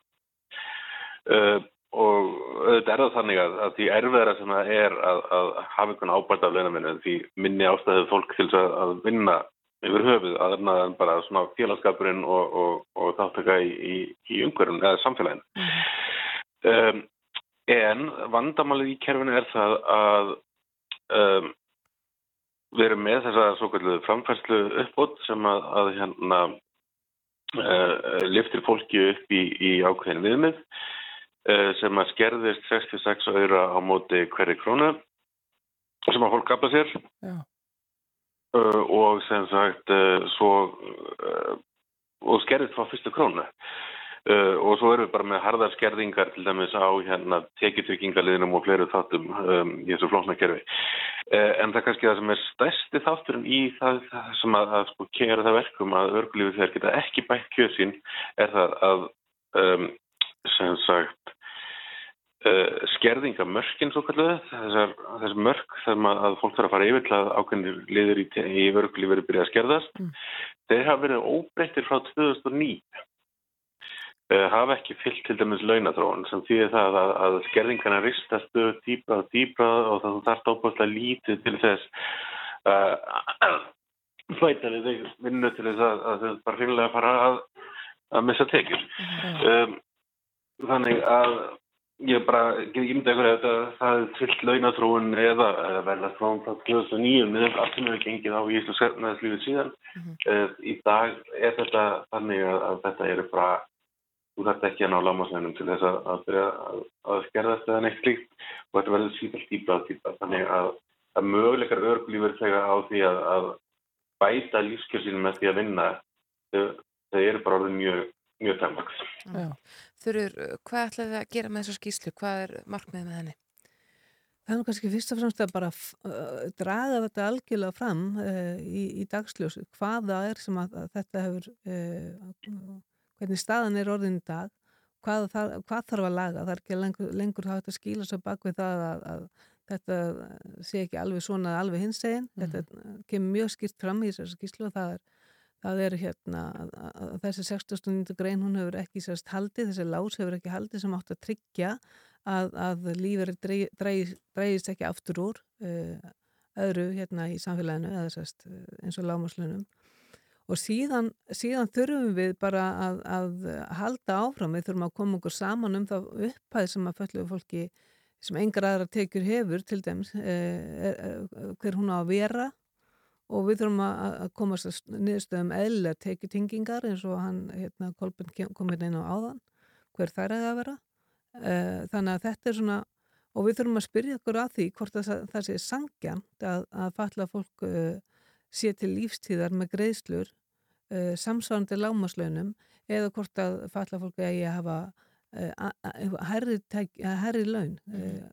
Uh, og auðvitað er það þannig að, að því erfiðara sem það er að, að hafa einhvern ábært af launamilna því minni ástæðið fólk til að, að vinna yfir höfuð að það er bara svona félagskapurinn og, og, og þáttaka í, í, í umhverjum eða samfélaginu. Um, en vandamálið í kerfinu er það að um, við erum með þessa svo kallu framfærslu uppbót sem að, að hérna uh, liftir fólki upp í, í ákveðin viðmið uh, sem að skerðist 66 öyra á móti hverju krónu sem að fólk gafla sér Já. Uh, og sem sagt svo og skerðist frá fyrstu krónu Uh, og svo erum við bara með harðar skerðingar til dæmis á hérna tekjutryggingarliðinum og fleiri þáttum um, í þessu flóknarkerfi. Uh, en það er kannski það sem er stærsti þátturinn í það, það sem að, að sko kera það verkum að örglífi þegar geta ekki bætt kjöð sín er það að um, sem sagt uh, skerðingamörkin svo kalluðu, þessar, þessar mörk þegar maður- að fólk þarf að fara yfir til að ákveðnir liður í, í vörglífur byrja að skerðast, Mm. þeir hafa verið óbreyttir frá 2009 uh, hafa ekki fyllt til dæmis launatróun sem þýðir það að, að skerðingarna ristast dýbra og dýbra og það þarf óbúinlega lítið til þess uh, að fæta þig vinnu til þess að, að þau bara finnilega fara að, að missa tekjur. Um, þannig að ég bara get ekki myndið ykkur að það er trillt launatrúin eða, eða verða þróun frá 2009 með allt sem hefur gengið á í Íslands efnaðslífið síðan. Uh, í dag er þetta þannig að, að þetta eru bara þú þarft ekki að ná lámasveinum til þess að, að, byrja að, að skerðast eða neitt slíkt og þetta verður sífælt dýpra og dýpra þannig að, möguleikar örglífur þegar á því að, að bæta lífskjörsinu með því að vinna þau, þau eru bara orðin mjög, mjög tæmaks. Þurur, hvað ætlaði þið að gera með þessa skýslu? Hvað er markmið með henni? Það er nú kannski fyrst og fremst að bara uh, draga þetta algjörlega fram uh, í, í dagsljósu. Hvað það er sem að, að þetta hefur, uh, hvernig staðan er orðin í dag, hvað, það, hvað þarf að laga. Það er ekki lengur, lengur hægt að skýla svo bak við það að, að þetta sé ekki alveg svona alveg hins eginn. Þetta kemur mjög skýrt fram í þessari skýslu og það er Það er hérna að, þessi 60. grein hún hefur ekki sérst haldið, þessi lás hefur ekki haldið sem átt að tryggja að, að líferi dreigist ekki aftur úr uh, öðru hérna í samfélaginu eða sérst eins og lámaslunum og síðan, síðan þurfum við bara að, að halda áfram, við þurfum að koma okkur saman um það upphæð sem að föllu fólki sem engar aðra tekjur hefur til dæmis uh, hver hún á að vera og við þurfum að komast að niðurstöðum eðlilega tekjutingingar eins og hann, hérna, Kolbjörn kom hérna inn á áðan, hver þær að vera. Þannig að þetta er svona, og við þurfum að spyrja okkur að því hvort það, það sé sangjant að, að falla fólk uh, sé til lífstíðar með greiðslur, uh, samsvarandi lámaslaunum eða hvort að falla fólk að hafa uh, herri, herri laun. Mm.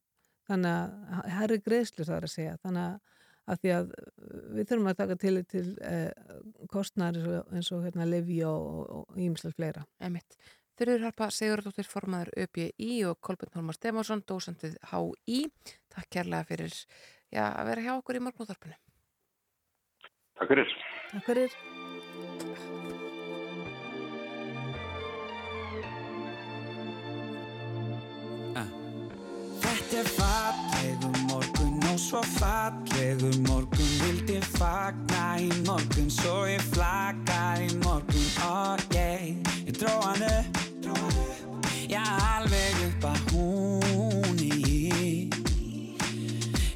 Þannig að herri greiðslur það er að segja. Þannig að að því að við þurfum að taka til, til eh, kostnar eins og hérna, Levi og ímislega fleira. Emitt. Þurður harpa Sigurðardóttir formaður ÖBI og Kolbjörn Holmar Stefánsson, dósandið HÍ. Takk kærlega fyrir já, að vera hjá okkur í morgunúðarpinu. Takk fyrir. Takk fyrir. Þetta er og svo fallegum morgun Vildi fagna í morgun svo ég flagga í morgun. Og ég, ég dró hann upp, Já, alveg upp að húni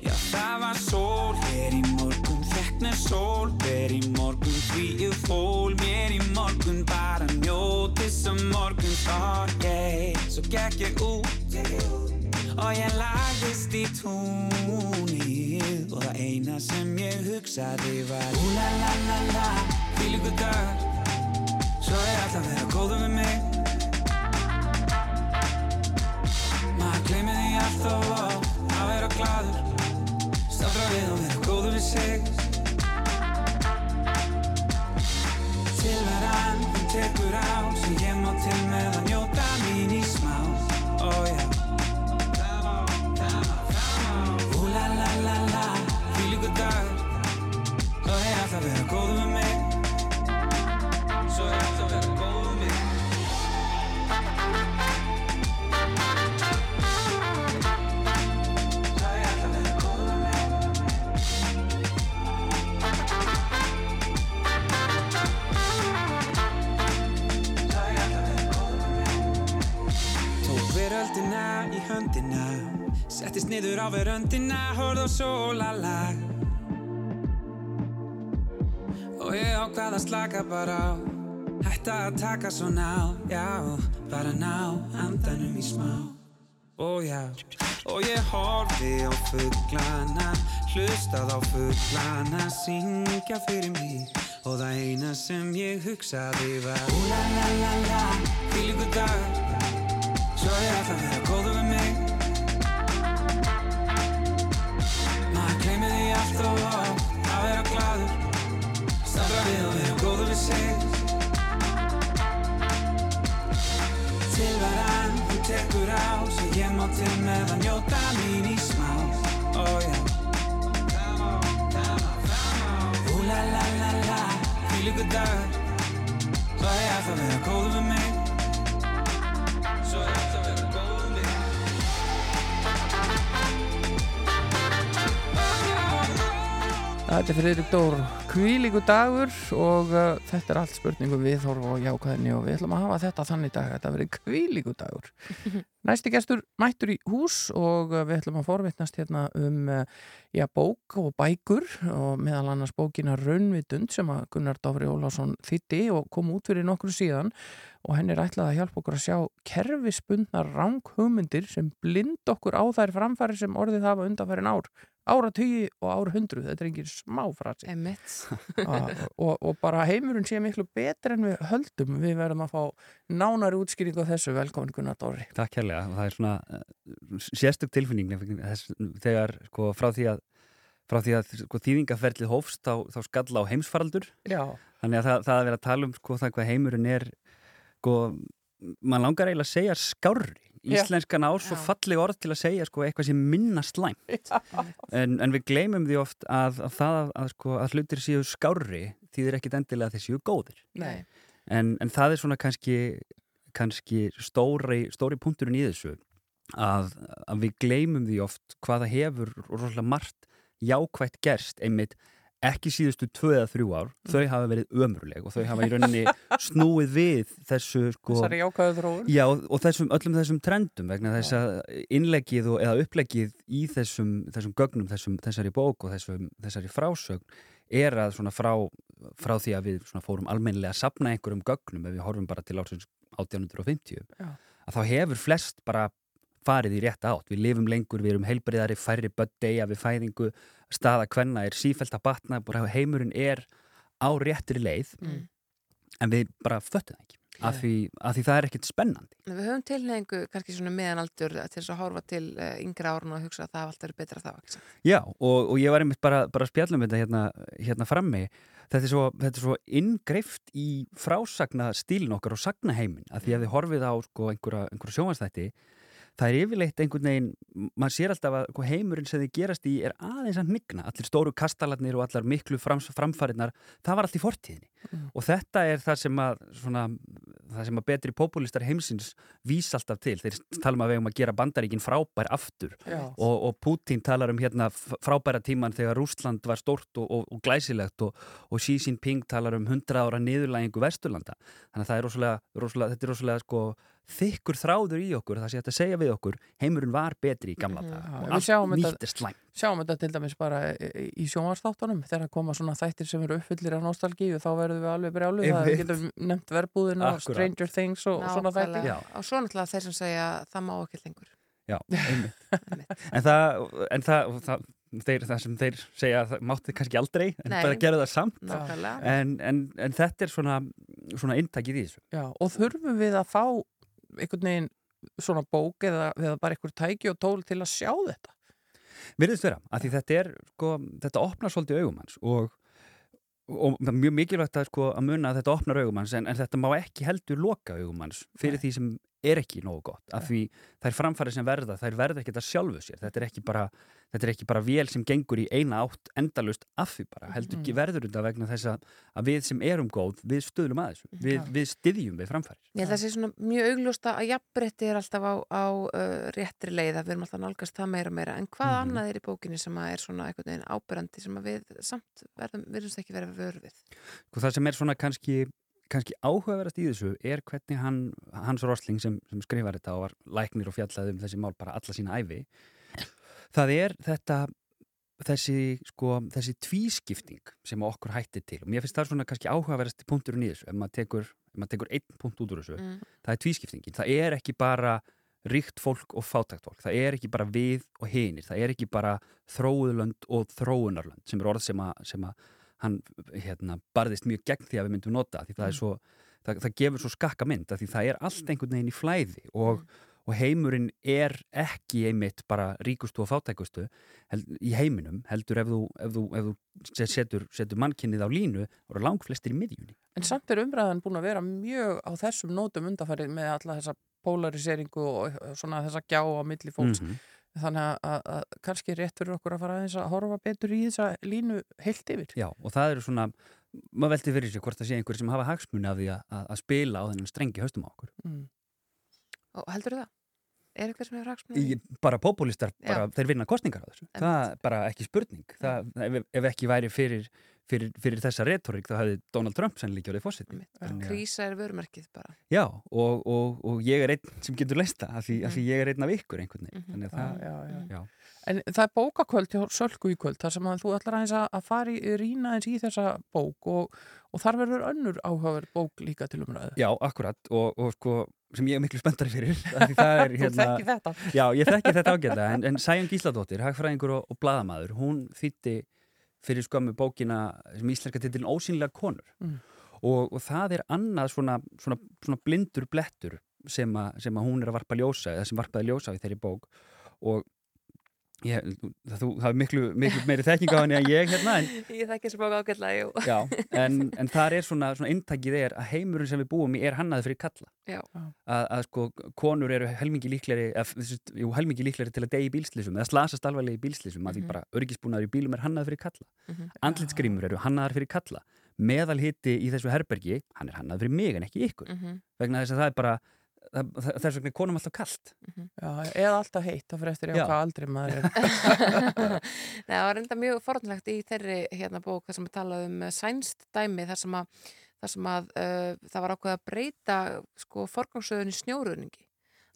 Já, það var sól hér í morgun Þekk með sól hér í morgun. Því ég fól mér í morgun Bara njóti sem morgun. Og svo gekk ég út, gekk ég út Og ég lagðist í túnið Og það eina sem ég hugsaði var Úlalalala, hvílíku dagar Svo er alltaf að vera góður við mig. Maður gleymið því alltaf á að vera gladur Stafra við og vera góður við sig. Tilveran, hún tekur á Sem ég má til með Settist niður á veröndina, horfð á sólalag Og ég ákvað að slaka bara á. Hætta að taka svona á, já Bara ná andanum í smá. Ó já, og ég horfi á fugglana Hlustað á fugglana Syngja fyrir mig. Og það eina sem ég hugsaði var Úlalalala, hvílíku dagar Svo er alltaf að vera Stafra við við við við kvílíku dagur og uh, þetta er allt spurningum viðhorf og jákvæðinni og við ætlum að hafa þetta þannig dag, þetta verið kvílíku dagur. Næsti gestur mættur í hús og uh, við ætlum að forvittnast hérna um uh, já, bók og bækur og meðal annars bókina Raunvitund sem að Gunnar Dófri Ólásson þýtti og kom út fyrir nokkru síðan og henni er ætlað að hjálpa okkur að sjá kerfispundnar ranghugmyndir sem blind okkur á þær framfæri sem orðið hafa undanfærin ár áratugi og árhundru, þetta er engin smá frasi. Einmitt. og, og bara heimurinn sé miklu betur en við höldum. Við verðum að fá nánari útskýringu á þessu. Velkomin Gunnar Dóri. Takk kærlega, það er svona uh, sérstök tilfinning þess, þegar sko, frá því að, frá því að sko, þýðingaferlið hófst þá, þá skalla á heimsfaraldur. Já. þannig að það, það að vera að tala um sko, það hvað heimurinn er sko, mann langar eiginlega að segja skárri. Íslenskan á svo falleg orð til að segja sko, eitthvað sem minna slæmt. En, en við gleymum því oft að, að það að, að, sko, að hlutir séu skárri þýðir ekkit endilega að þeir séu góðir. En, en það er svona kannski, kannski stóri, stóri punkturinn í þessu að, að við gleymum því oft hvaða hefur rosalega margt jákvætt gerst einmitt ekki síðustu tvö eða þrjú ár þau hafa verið ömurleg og þau hafa í rauninni snúið við þessu sko, Já, og þessum, öllum þessum trendum vegna þess að innleggið og, eða uppleggið í þessum, þessum gögnum, þessum, þessari bók og þessum, þessari frásögn er að svona frá, frá því að við svona fórum almennilega að sapna einhverjum gögnum ef við horfum bara til ársins 1850 Já. að þá hefur flest bara farið í rétta átt. Við lifum lengur, við erum heilbriðari, færri börn deyja við fæðingu, staða hvenna er sífælt að batna, bara heimurinn er á réttri leið Mm. en við bara föttum það ekki af því, af því það er ekkert spennandi. Við höfum tilhengu kannski svona meðanaldur til þess að horfa til uh, yngra árun og hugsa að það alltaf verið betra þá, ekki? Já, og, og ég var einmitt bara, bara að spjalla um þetta hérna, hérna frammi. Þetta er svo, svo inngreift í frásagna stílin okkar og sagnaheimin að því að þið horfið á sko, einhverja, einhverja sjónvarsþætti það er yfirleitt einhvern veginn maður sér alltaf að heimurinn sem þið gerast í er aðeins að nigna, allir stóru kastalarnir og allar miklu frams, framfarinnar það var allt í fortíðinni. Mm. og þetta er það sem að svona, það sem að betri populistar heimsins vís alltaf til, þeir tala um að við um að gera bandaríkin frábær aftur. Og, og Putin talar um hérna frábæra tíman þegar Rúsland var stórt og, og, og glæsilegt og, og Xi Jinping talar um 100 ára niðurlægingu Vesturlanda. Þannig að er rosalega, rosalega þetta er rosalega sko þykkur þráður í okkur það sé að segja við okkur heimurinn var betri í gamla daga Já, og við allt nýtt er slæm Sjáum þetta til dæmis bara í, sjónvarsþáttunum þegar koma svona þættir sem eru uppfyllir af nostalgíu þá verðum við alveg brjálu það getum nefnt verbúðina. Stranger Things og, og svona þættir. Og svo náttúrulega þeir sem segja það má ekki lengur. Já, einmitt. en það, en það, það, þeir, það sem þeir segja það mátti kannski aldrei en Nei. bara gera það samt Nákvæmlega. en, en, en þetta er svona, svona inntakið í þessu Já, og þurfum við að fá einhvern veginn svona bók eða, eða bara einhver tæki og tól til að sjá þetta? Virðist vera, af því þetta er sko, þetta opnar svolítið augum hans og, og mjög mikilvægt að, sko, að muna að þetta opnar augum hans en, en þetta má ekki heldur loka augum hans fyrir því sem er ekki nógu gott af því þær framfæri sem verða, þær verða ekki þetta sjálfu sér, þetta er ekki bara þetta er ekki bara vél sem gengur í eina átt endalust af því bara, heldur ekki Mhm. verður þetta vegna þess að, að við sem erum góð við stuðlum að þessu, við, Já. við styðjum við framfæri Ég held að það sé svona mjög augljósta að jafnbretti er alltaf á, á uh, réttri leið að við erum alltaf nálgast það meira og meira en hvað Mhm. annað er í bókinni sem er svona einhvern veginn ábyrrandi sem við samt verðum, verðumst ekki verið vör kannski, áhugaverðast í þessu er hvernig hann, Hans Rosling sem, sem skrifar þetta og var læknir og fjallaði um þessi mál bara alla sína æfi það er þetta þessi, sko, þessi tvískipting sem okkur hættir til. Og mér finnst það svona kannski áhugaverðast punkturinn í þessu ef maður tekur, ef maður tekur einn punkt út úr þessu Mm. það er tvískiptingin, það er ekki bara ríkt fólk og fátækt fólk. Það er ekki bara við og hinir. Það er ekki bara þróuðlönd og þróunarlönd sem er orð sem að hann hérna, barðist mjög gegn því að við myndum nota því það er svo, það, það gefur svo skakka mynd því það er allt einhvern veginn í flæði og, og heimurinn er ekki einmitt bara ríkustu og fátækustu held, í heiminum heldur ef þú, ef þú, ef þú setur, setur mannkynnið á línu og eru langt flestir í miðjunni. En samt er umræðan búin að vera mjög á þessum nótum undarfærið með alla þessa polariseringu og svona þessa gjá á milli fólks. Mhm. Þannig að, að, að kannski rétt fyrir okkur að fara aðeins að horfa betur í þessa línu heilt yfir Já, og það eru svona, maður velti fyrir sig hvort það sé einhver sem hafa hagsmuni af því að, að, spila á þennan strengi haustum á okkur. mm. Og heldur það? Er eitthvað sem hefur hagsmunni? Í, bara populistar, bara, þeir vinna kostningar á þessu. Það er bara ekki spurning. Það, ef, ef ekki væri fyrir, fyrir, fyrir þessa retorík þá hefði Donald Trump sannleikja orðið fósitt. Krísa er vörumerkið bara. Já, og, og, og ég er einn sem getur leista af því, af því ég er einn af ykkur einhvern veginn. Það, Mhm. já, já, já. En það er bókakvöld hjá Sölku í kvöld þar sem að þú ætlar að, að fara í rýna eins í þessa bók og, og þar verður önnur áhugaverð bók líka til umræðu. Já, akkurat og, og sko sem ég er miklu spenntari fyrir af því það er, Þú hérna, þekkir þetta. Já, ég þekki þetta ágætlega en, en Sæjón Gísladóttir, hagfræðingur og, og bladamaður hún þýtti fyrir skömmu bókina sem íslenska titilin Ósýnlega konur Mm. og, og það er annað svona, svona, svona blindur blettur sem, a, sem að hún er að varpa ljósa eða sem varpaði ljósa í þeirri bók og ég, það, þú hafi miklu, miklu meiri þekking á henni en ég hérna en Ég þekki þessu bók ágætlega, jú. Já, en, en þar er svona, svona intakið er að heimurinn sem við búum í er hannaði fyrir kalla. Já. Að, að sko konur eru helmingi líkleri, helmingi líkleri til að deyja í bílslýsum eða slasast alvarlega í bílslýsum að því Mhm. bara örgisbúnaður í bílum er hannaði fyrir kalla. Mhm. Andlitsgrímur eru hannaðar fyrir kalla. Meðalhiti í þessu herbergi, hann er hannaði fyrir mig en ekki ykkur. Mhm. Vegna þess að það er bara, þess vegna er konum alltaf kallt. Já, eða alltaf heitt, það fyrir eftir Já. á hvað aldrei maður er. Nei, það var reynda mjög forunlegt í þeirri hérna bók þar sem við talaðum um eh, sænst dæmi þar sem að, þar sem að uh, það var ákveð að breyta sko forgangsöðun í snjóruðningi.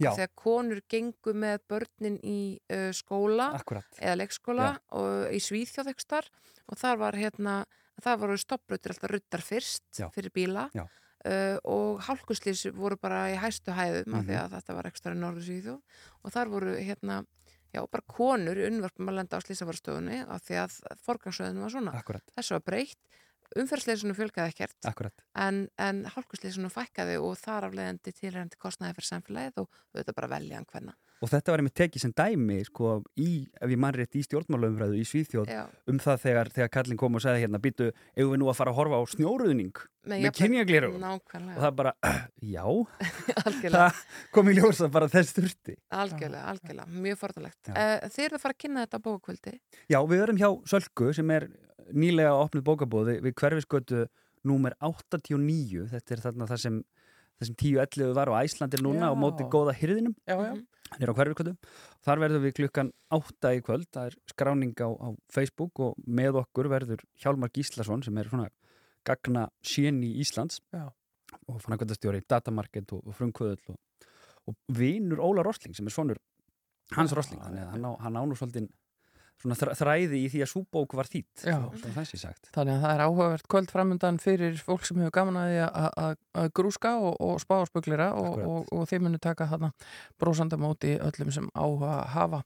Já. Þegar konur gengu með börnin í uh, skóla Akkúrat. eða leikskóla og í Svíþjóðekstar og þar var hérna, þar voru stoppbrautir alltaf ruttar fyrst Já. fyrir bíla Já. Uh, og hálkuslýs voru bara í hæstu hæðum af því Mhm. að þetta var ekstra Svíþjóð og þar voru hérna Já, bara konur í unnvörpum að lenda á slísavarstofunni af því að forgangsröðinu var svona. Akkurat. Þessu var breytt, umferðsleisunum fjölgaði ekkert, Akkurat. en, en hálkuslísunum fækkaði og þar afleðandi tilhærandi kostnaði fyrir samfélagið og auðvitað bara velja hann hvenna. Og þetta var einmitt tekið sem dæmi sko, í, ef ég mann rétt í stjórnmálaumræðu í Svíþjóð Já. um það þegar, þegar Kallin kom og sagði hérna býtu, eigum við nú að fara að horfa á snjóruðning Með Nákvæmlega. og það bara, já Algjörlega. það kom í ljósa bara þess þurfti Algjörlega, algjörlega, mjög forðalegt. Uh, þið eru að fara að kynna þetta á bókvöldi. Já, við erum hjá Sölku sem er nýlega opnuð bókabóð við, hverfisgötu númer 89 þetta er þarna það sem það sem 10.11 var á Æslandir núna Já. á móti góða hyrðinum er á hverfisgötu. Þar verðum við klukkan 8 í kvöld. Það er skráning á, á Facebook og með okkur verður Hjálmar Gíslason sem er svona gagna séni Íslands Já. og fannakvöldastjóri Datamarket og, og frumkvöðull og, og vinur Óla Rosling sem er svonur hans Rosling, þannig að hann á, hann á nú svolítið þræði í því að súbók var þýtt Þannig að það er áhugavert kvöld framöndan fyrir fólk sem hefur gaman að því að- að grúska og, og spá og spuglera og, og, og þeir munu taka þarna brósandamóti öllum sem áhuga hafa.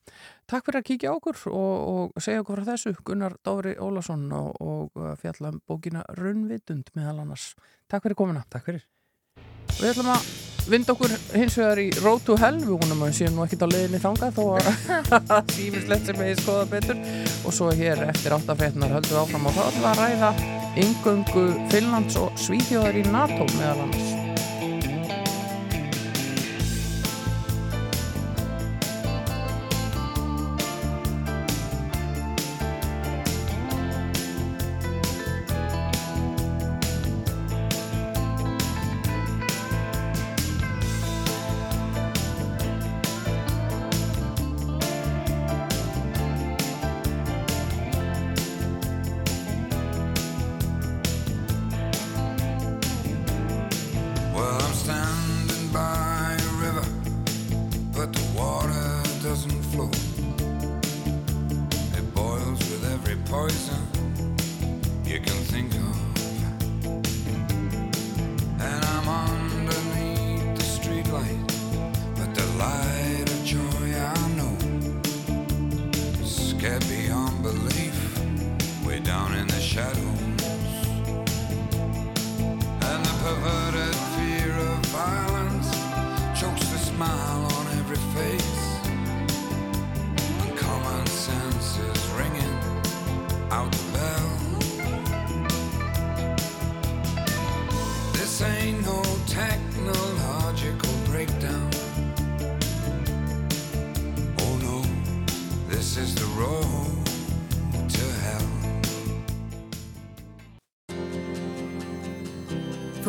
Takk fyrir að kíkja okkur og, og segja okkur frá þessu Gunnar Dóri Ólason og, og uh, fjalla um bókina Runnvitund meðal annars. Takk fyrir komuna. Takk fyrir. Við ætlum að vinda okkur hins vegar í Road to Hell, við vonum að við séum nú ekkert á leiðinni þangað þó að sífislegt sem við skoða betur. Og svo hér eftir áttafrétnar höldum við áfram og ætlum við að ræða yngöngu Finnlands og Svíþjóðar í NATO meðal annars.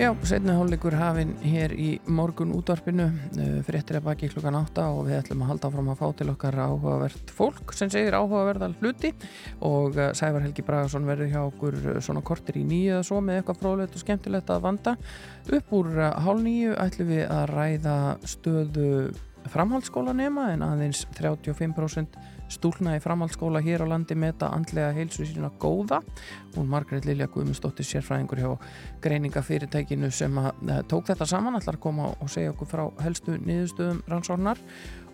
Já, setna hálfleikur hafinn hér í morgun útvarpinu, fréttir að baki klukkan átta og við ætlum að halda áfram að fá til okkar áhugavert fólk sem segir áhugaverðal hluti og eh, Sævar Helgi Bragason verður hjá okkur eh, svona kortir í nýju eða svo með eitthvað fróðlegt og skemmtilegt að vanda. Upp úr eh, hálf nýju ætlum við að ræða stöðu framhaldsskólanema en aðeins 35% stúlna í framhaldsskóla hér á landi meta andlega heilsu sína góða. Hún Margrét Lilja Guðmundsdóttir sérfræðingur hjá greiningafyrirtækinu sem að, uh, tók þetta saman allar koma og segja okkur frá helstu niðurstöðum rannsóknar.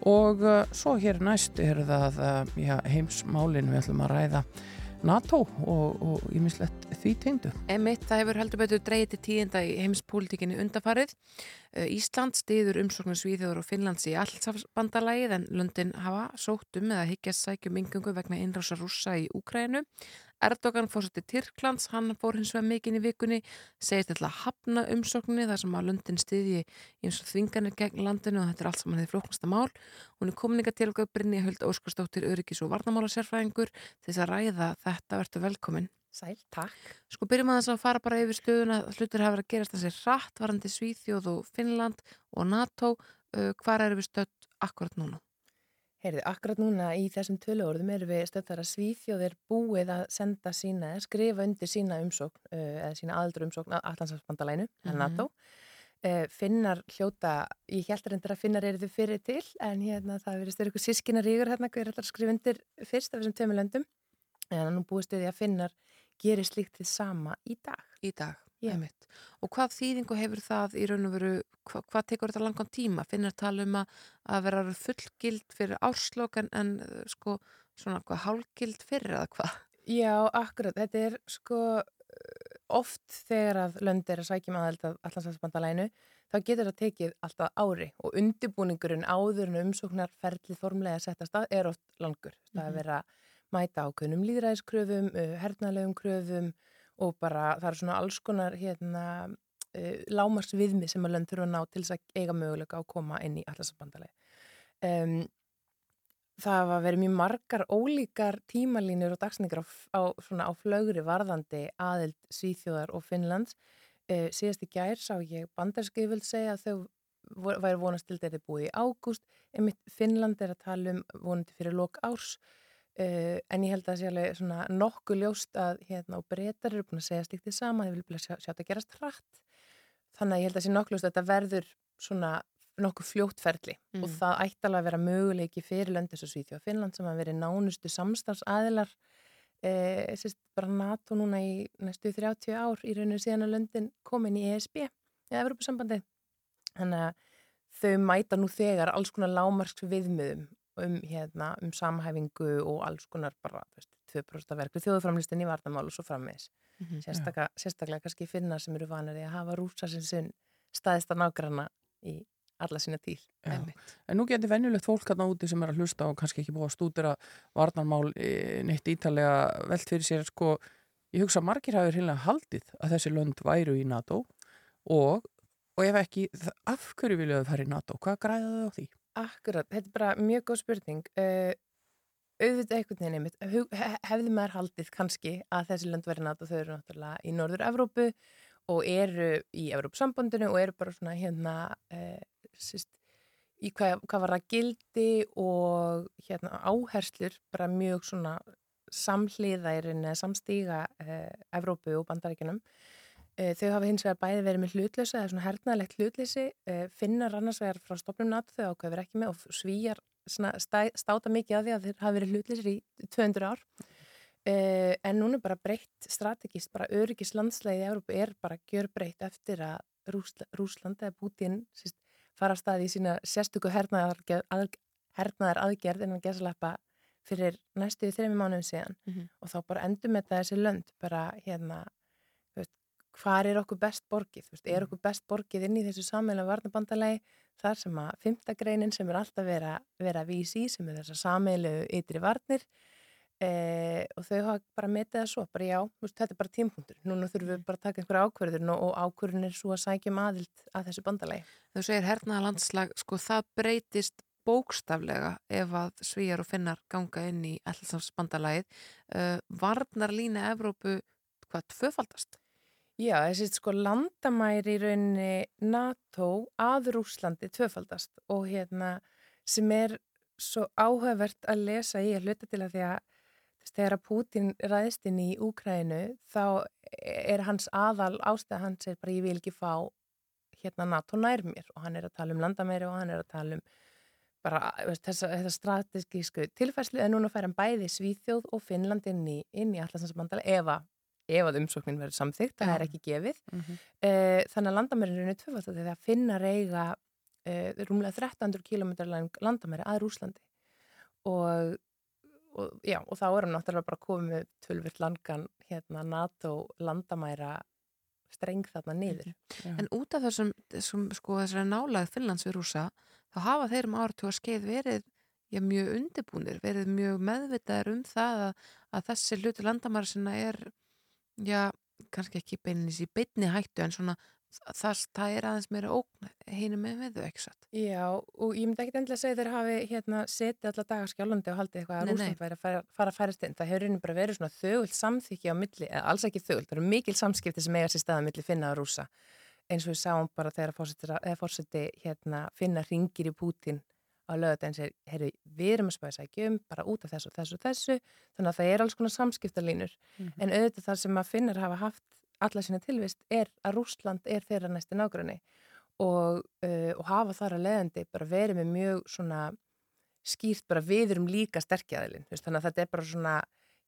Og uh, svo hér næst er það uh, já, heimsmálin. Við ætlum að ræða NATO og ímislegt því tengdu. Emitt, það hefur heldur betur dreyið til tíðenda í heimspolítikinni undafarið. Ísland stiður umsóknum Svíþjóður og Finnlands í allsafsbandalægið en Lundin hafa sótt um eða higgjast sækjum yngungu vegna innrása rússa í Úkrænu. Erdogan fórsætti Tyrklands, hann fór hins vegar mikinn í vikunni, segist til að hafna umsókninni þar sem að Lundin stiðji eins og þvinganir gegn landinu og þetta er allt saman því flóknasta mál. Hún er komin ykkar til okkar Brynni Huld Óskarsdóttir, öryggis og varnamála sérfræðingur til þess að ræða þetta verður velkomin. Sæl, takk. Sko byrjum að þess að fara bara yfir stöðuna, hlutur hafa verið að gerast þessi rætt varandi Svíþjóð og Finnland og NATO. Uh, hvar eru við stödd akkurat núna? Heyrðu, akkurat núna í þessum töluorðum erum við stöðar að Svíþjóðir búið að senda sína, skrifa undir sína umsókn, eða sína aðaldur umsókn að Allandsafsbandalænu, mm -hmm. NATO. Finnar hljóta, ég held reyndir að finnar eru þau fyrir til, en hérna það verið styrir ykkur sískina ríkur hérna, hver er að skrifa undir fyrst af þessum tömulöndum, en nú búið stuði að finnar gerir slíkt þið sama í dag. Í dag. Og hvað þýðingu hefur það í raun og veru, hva, hvað tekur þetta langan tíma? Finnar tala um að, að vera fullgild fyrir árslokk en, en sko svona hvað hálgild fyrir eða hvað? Já, akkurat. Þetta er sko oft þegar að lönd er að sækjum aðeld að allansafsbandalænu þá getur það tekið alltaf ári og undibúningurinn áður en umsóknarferðlið formlega að setja stað er oft langur. Það er verið að mæta ákveðnum líðræðiskröfum, hernalegum kröfum og bara það er svona alls konar hérna, uh, lámarsviðmi sem að lönd þurfa að ná til þess að eiga möguleika að koma inn í allansafsbandalænu. Um, það var verið mjög margar ólíkar tímalínur og dagsningar á, á, á flögri varðandi aðild Svíþjóðar og Finnlands. Uh, síðast í gær sá ég bandarskið vil segja að þau væri vonast til þetta búið í ágúst. Einmitt Finnland er að tala um vonandi fyrir lok árs. Uh, en ég held að það sé alveg svona nokkuð ljóst að hérna og breytar eru búin að segja stíktið sama, þau vilja sjá, sjá þetta gerast hratt. Þannig að ég held að það sé nokkuð ljóst að þetta verður svona nokkuð fljóttferðli mm. og það ætti alveg að vera möguleiki fyrir löndis og Svíþjóð og Finnland sem að veri nánustu samstafsæðilar e, sérst bara NATO núna í næstu 30 ár í rauninu síðan að löndin komin í ESB eða Evropasambandi þannig að þau mæta nú þegar alls konar lámarsk viðmiðum um, hérna, um samhæfingu og alls konar bara veist, 2% verku þjóðframlistin í vartamál og svo frammeðis mm -hmm. sérstaklega, sérstaklega kannski finna sem eru vanari að hafa rúsa sem sinn staðist að nágranna í alla sína tíl. En nú getur venjulegt fólk hérna úti sem er að hlusta og kannski ekki búið að stúdira varnarmál neitt ítalega velt fyrir sér sko, ég hugsa að margir hafið hérna haldið að þessi lönd væru í NATO og, og ef ekki, af hverju viljaðu það fara í NATO? Hvað græðaðu á því? Akkurat, þetta er bara mjög góð spurning uh, auðvitað einhvern veginn einmitt hefði maður haldið kannski að þessi lönd verið NATO, þau eru náttúrulega í Norður-Evrópu og eru í Evrópsambandinu og eru bara svona hérna uh, Sist, í hvað, hvað var það gildi og hérna, áherslur bara mjög svona samhliðærin samstíga eh, Evrópu og bandaríkinum eh, þau hafa hins vegar bæði verið með hlutlösa eða svona hernaðlegt hlutleysi. Eh, finnar annars vegar frá stopnum NATO þau ákveður ekki með og svíjar stæ, státa mikið að því að þeir hafa verið hlutleysir í 200 ár. En núna bara breytt strategist, bara öryggis landslega í Evrópu er bara gjör breytt eftir að Rúsla, Rúsland eða Putin síst, fara að staði í sína sérstöku hernaðar, að, hernaðar aðgerð en að gesalappa fyrir næstu þrejum mánuðum síðan. Mm -hmm. og þá bara endur með þessi lönd bara hérna hvar er okkur best borgið, veist, er okkur best borgið inn í þessu sammeila varnabandalegi þar sem að fymtagreinin sem er alltaf vera, vera að vísi í sem er þessar sameilu ytri varnir eh, og þau hafa bara metið það svo, bara já, veist, þetta er bara tímpunktur. Núna þurfum við bara að taka einhverja ákverðin og, ákverðin er svo að sækja um aðild að þessu bandalagi. Þú segir hernaða landslag, sko það breytist bókstaflega ef að svíjar og finnar ganga inn í allarsafsbandalagið. Uh, varnar lína Evrópu hvað tvöfaldast? Já, þessi sko landamæri í rauninni NATO að Rúslandi tvöfaldast og hérna sem er svo áhugavert að lesa í að hluta til að því að þegar að Putin ræðist inn í Úkrænu þá er hans aðal ástæða hans er bara ég vil ekki fá hérna NATO nær mér. Og hann er að tala um landamæri og hann er að tala um bara þessa, strategísku tilfærslu en núna fær hann bæði Svíþjóð og Finnland inn í, í allarsnarsbandala ef að ef að umsóknin verður samþygt, það er ekki gefið. Mm -hmm. uh, þannig að landamærinu er tvöfald þegar það finna reyga uh, rúmlega 1300 km landamæri að Rúslandi og, og já, og þá er hann náttúrulega bara komið með tölvirt langan hérna NATO landamæra streng þarna niður. En út af þessum, þessum sko, þessari nálægð Finnlands við rúsa, þá hafa þeir um áratu að skeið verið já, mjög undibúnir, verið mjög meðvitaðir um það að, að þessi hluti landamæra sinna er, já, kannski ekki beinis í beinni hættu, en svona það, það er aðeins meira ógn hínum með við þau, ekki satt? Já, og ég myndi ekki endilega segja þeir hafi hérna setið alla daga skjálfandi og haldið eitthvað að. Rúsland væri að fara, fara að færast inn. Það hefur raunin bara verið svona þögult samþykki á milli, eða alls ekki þögult, það eru mikil samskipti sem eiga sér staða milli finna og rúsa. Eins og við sáum bara þegar fórseti hérna, finna ringir í Pútin á lögadaginn segir, herri, við erum að spæsa ekki um, bara út af þessu og þessu og þessu, þannig að það er alls konar samskiptalínur. Mhm. En auðvitað það sem að finnar hafa haft alla sína tilvist er að Rúsland er þeirra næsti nágranni og, uh, og hafa þar að leiðandi bara verið með mjög svona skýrt bara við erum líka sterkjaðilinn þannig að þetta er bara svona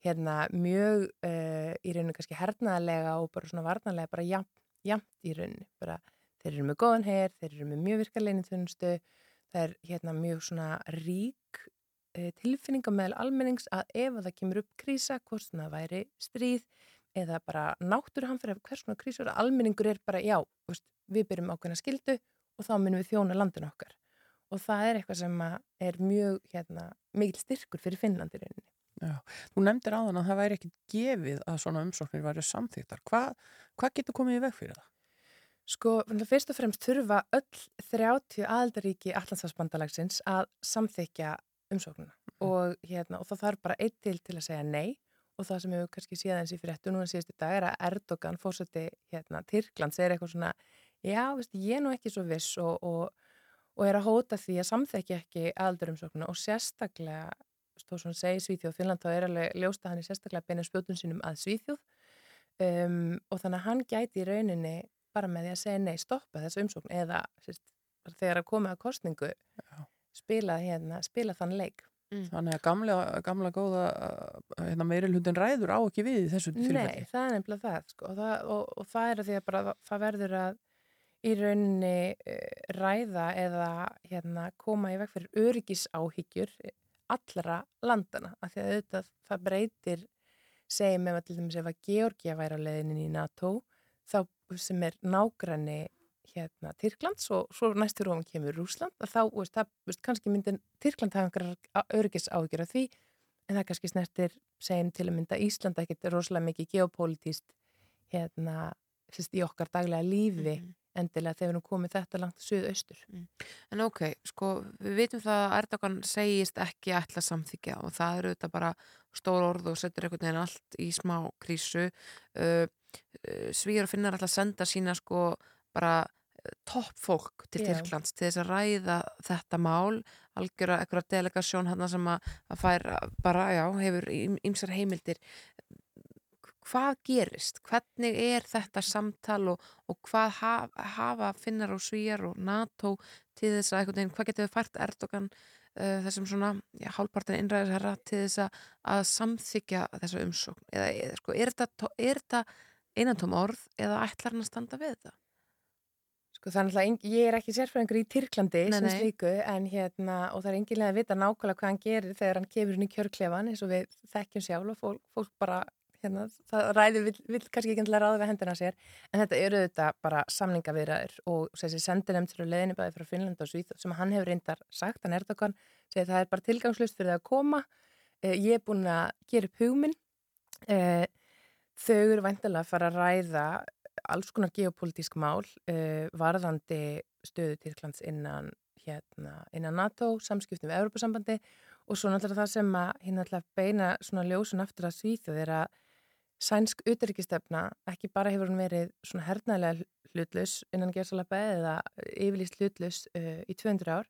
hérna, mjög uh, í rauninu kannski hernaðalega og bara svona varnarlega bara jamt, jamt í rauninu bara þeir eru með góðan her, þeir eru með mjög virkarleinin þunstu, það er hérna mjög svona rík uh, tilfinninga meðal almennings að ef að það kemur upp krísa, hvort það væri stríð eða bara náttúruhamfyrir hvers konar krísur, almenningur er bara já, veist, við byrjum ákveðna skildu og þá munum við þjóna landin okkar og það er eitthvað sem er mjög hérna, mikil styrkur fyrir Finnlandi rauninni. Já, þú nefndir áðan að það væri ekki gefið að svona umsóknir væri samþýttar. Hvað hva getur komið í veg fyrir það? Sko, fyrst og fremst þurfa öll 30 aðaldaríki Allandsafsbandalagsins að samþykja umsóknuna mm. og, hérna, og það þarf bara eitt til til að segja nei. Og það sem hefur kannski síðan eins í fréttu núna síðust í dag er að Erdogan fórseti hérna, Tyrklands er eitthvað svona já, veist, ég er nú ekki svo viss og, og, og er að hóta því að samþekja ekki aðaldarumsóknuna og sérstaklega þó sem segi Svíþjóð og Finnland þá er alveg ljósta hann í sérstaklega beina spjótun sínum að Svíþjóð. Um, og þannig að hann gæti í rauninni bara með því að segja nei, stoppa þessu umsókn eða sérst, þegar að koma að kostningu spila, hérna, spila þann leik Mm. Þannig að gamla, gamla góða hérna, meirulhundin ræður á ekki við í þessu tilfelli. Nei, það er nefnilega það, sko, og, það og, og það er að því að bara, það verður að í rauninni uh, ræða eða hérna, koma í veg fyrir öryggisáhyggjur allra landana, af því að auðvitað það breytir, segjum ef að til dæmis ef að Georgia væri á leiðinin í NATO, þá sem er nágranni hérna Tyrklands og svo næstur ofan kemur Rúsland að þá, veist, það, veist, kannski myndin Tyrkland hafa einhverjar örgis áhyggjur af því en það kannski snertir segjum til að mynda Ísland ekkert rosalega mikið geopolítíst hérna, sérst, í okkar daglega lífi mm -hmm. endilega þegar við erum komið þetta langt suðaustur. Mm. En ok, sko, við vitum það að Erdogan segist ekki ætla samþykja og það eru þetta bara stór orð og setur einhvern veginn allt í smá krísu uh, Svíjar og finnar að senda sína sko bara topp fólk til. Tyrklands til þess að ræða þetta mál algjör að eitthvað delegasjón hann sem að, að fær bara, já, hefur ymsar heimildir hvað gerist? Hvernig er þetta samtal og, og hvað hafa, hafa finnar og svíjar og NATO til þess að eitthvað, hvað getur þau fært Erdogan uh, þessum svona hálfpartin innræðisherra til þess að, að samþykja þessa umsókn eða, eða sko, er þetta einantóm orð eða ætlar hann að standa við þetta? Sko er náttúrulega, ég er ekki sérfræðingur í Tyrklandi Nei, sem slíku en hérna, og það er enginlega að vita nákvæmlega hvað hann gerir þegar hann kemur inn í kjörklefan eins og við þekkjum sjálf og fólk, fólk bara hérna, það ræði vill, vill kannski ekki endilega ráða við hendina sér. En þetta eru þetta bara samningaviðræður og þessi sendinemnd fyrir leðinu bæði frá Finnland og Svíð sem hann hefur reyndar sagt, hann Erdogan segir það er bara tilgangslust fyrir það að koma. Eh, ég er búin að gera upp hugminn eh, þau eru væntilega að fara að ræða alls konar geopolítisk mál eh, varðandi stöðu Tyrklands innan hérna, innan NATO, samskiptum við Európa-sambandi og svo náttúrulega það sem að hérna náttúrulega beina svona ljósun aftur að Svíþjóð er að sænsk utryggisstefna, ekki bara hefur hún verið svona hernaðlega hlutlaus innan gerðsalapa eða yfirlýst hlutlaus uh, í 200 ár,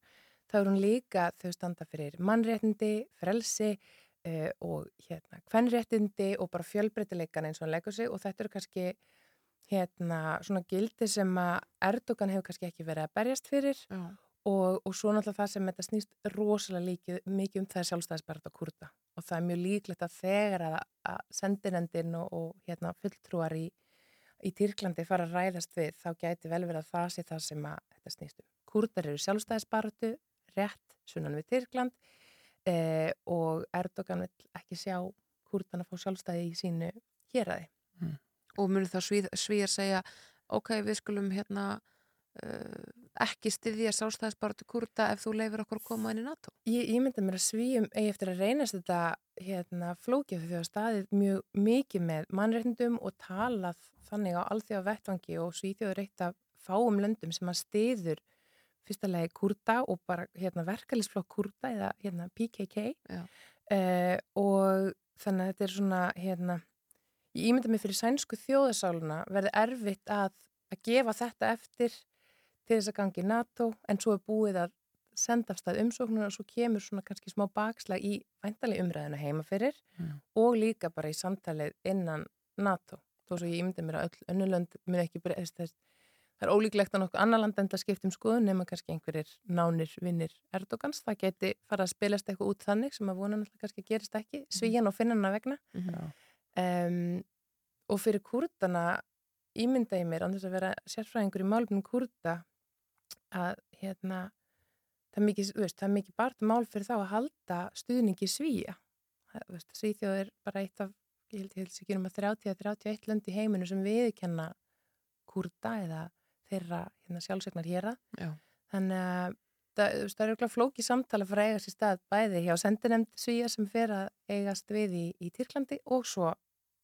þá er hún líka þau standa fyrir mannréttindi, frelsi uh, og hérna kvennréttindi og bara fjölbreytileikan eins og hann leggur sig og þetta eru kannski hérna svona gildi sem að Erdogan hefur kannski ekki verið að berjast fyrir Já. og, og svo náttúrulega það sem þetta snýst rosalega líkið, mikið um það sjálfstæðisbarða kurda og það er mjög líklegt að þegar að, að sendinendin og, og hérna, fulltrúar í, í Tyrklandi fara að ræðast við þá gæti vel verið að það sé það sem að þetta snýst um. Kurdar eru sjálfstæðisbarðu rétt sunnan við Tyrkland eh, og Erdogan vil ekki sjá kurdan að fá sjálfstæði í sínu héræði. og munir þá svíð, svíjar segja ok, við skulum hérna uh, ekki styðja sástæðisbaratu kurda ef þú leifir okkur að koma inn í NATO Ég, ég myndi mér að svíum eigi eftir að reynast þetta hérna, flókið því að staðið mjög mikið með mannreitndum og talað þannig á alþjóða vettvangi og svíþjóður eitt af fáum löndum sem að stiður fyrsta legi kurda og bara hérna, verkefliðsflokk kurda eða hérna, PKK uh, og þannig að þetta er svona hérna, ég ímynda mig fyrir sænsku þjóðasáluna verði erfitt að, að gefa þetta eftir til þess að gangi NATO en svo er búið að senda af stað umsóknuna og svo kemur svona kannski smá bakslag í væntalega umræðina heima fyrir Mm. og líka bara í samtalið innan NATO. Þó svo ég ímynda mér að öll önnulönd mun ekki breyðast þess það er ólíklegt að nokkuð annar land enda skipt um skoðun nema kannski einhverjir nánir vinnir Erdogans, það geti fara að spilast eitthvað út þannig sem að vona náttúrulega kannski gerist ekki. Svíjan og finnana vegna. Mhm. um, og fyrir kurdana ímynda ég mér þess að vera sérfræðingur í málumnum kurda að hérna það er mikið, veist, það er mikið bart mál fyrir þá að halda stuðningi svíja Svíþjóð er bara eitt af ég held ég held sér um að 30-31 lönd í heiminu sem viðkenna kurda eða þeirra hérna, sjálfsegnar hér þannig að það, það er auðvitað flóki samtala fyrir að eiga sér stað bæði hjá sendinemnd svíja sem fer að eigast við í, í Tyrklandi og svo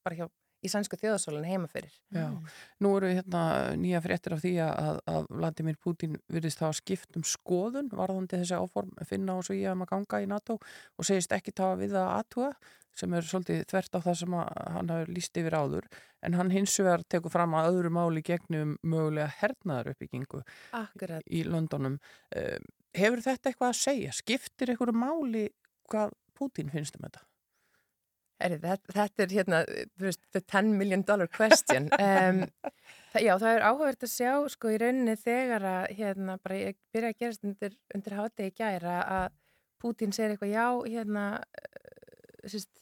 bara hjá í sænsku þjóðasólun heima fyrir. Já, nú eru hérna nýja fréttir af því að, að Vladimir Putin virðist hafa skipt um skoðun varðandi þessi áform finna og svo ég um að ganga í NATO og segist ekki tafa við að aðtúa sem er svolítið þvert á það sem hann hafi líst yfir áður en hann hins vegar tekur fram að öðru máli gegnum mögulega hernaðar uppbyggingu Akkurat. í Londonum. Um, hefur þetta eitthvað að segja? Skiptir einhverju máli hvað Putin finnst um þetta? Eri, þetta, þetta er hérna, þú veist, the 10 million dollar question. Um, það, já, það er áhugavert að sjá, sko, í rauninni þegar að, hérna, bara ég byrja að gerast undir, undir hátegi gæra að Putin segir eitthvað, já, hérna, sérst,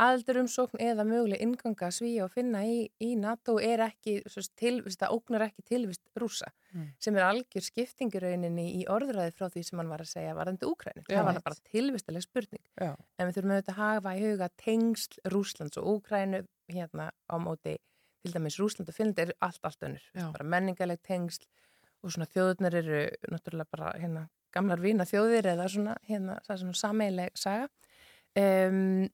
aðaldurumsókn eða möguleg inganga svíja og finna í, í NATO er ekki, til, það ógnar ekki tilvist rúsa, Mm. sem er algjör skiptingurauninni í orðræði frá því sem hann var að segja varðandi Úkræni. Já. Það var bara tilvistaleg spurning. Já. En við þurfum auðvitað að hafa í huga tengsl Rúslands og Úkrænu hérna á móti til dæmis Rúsland og Finnland eru allt, allt önnur. Bara menningaleg tengsl og svona þjóðurnar eru náttúrulega bara hérna gamlar vína þjóðir eða svona hérna það svona sameileg saga. Um,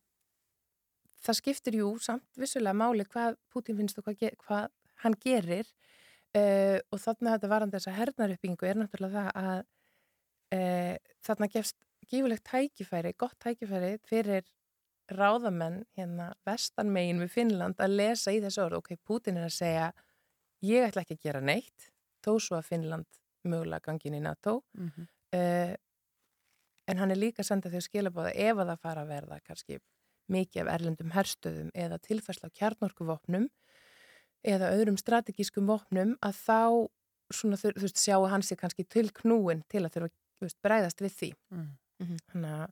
það skiptir jú samt vissulega máli hvað Putin finnst og hvað, hvað hann gerir uh, og þarna þetta varandi þessa hernaruppbyggingu er náttúrulega það að uh, þarna gefst gífulegt tækifæri, gott tækifæri fyrir ráðamenn hérna vestanmegin við Finnland að lesa í þessu orð, ok, Putin er að segja ég ætla ekki að gera neitt þó svo að Finnland mögulega gangin í NATO Mm -hmm. uh, en hann er líka að senda þau skilabóða ef að það fara að verða kannski mikið af erlendum herstöðum eða tilfærsla á kjarnorkuvopnum eða öðrum strategískum vopnum að þá svona, þú þú veist, sjáu hann sér kannski til knúin til að þurfa þú veist, bregðast við því Mm. þannig að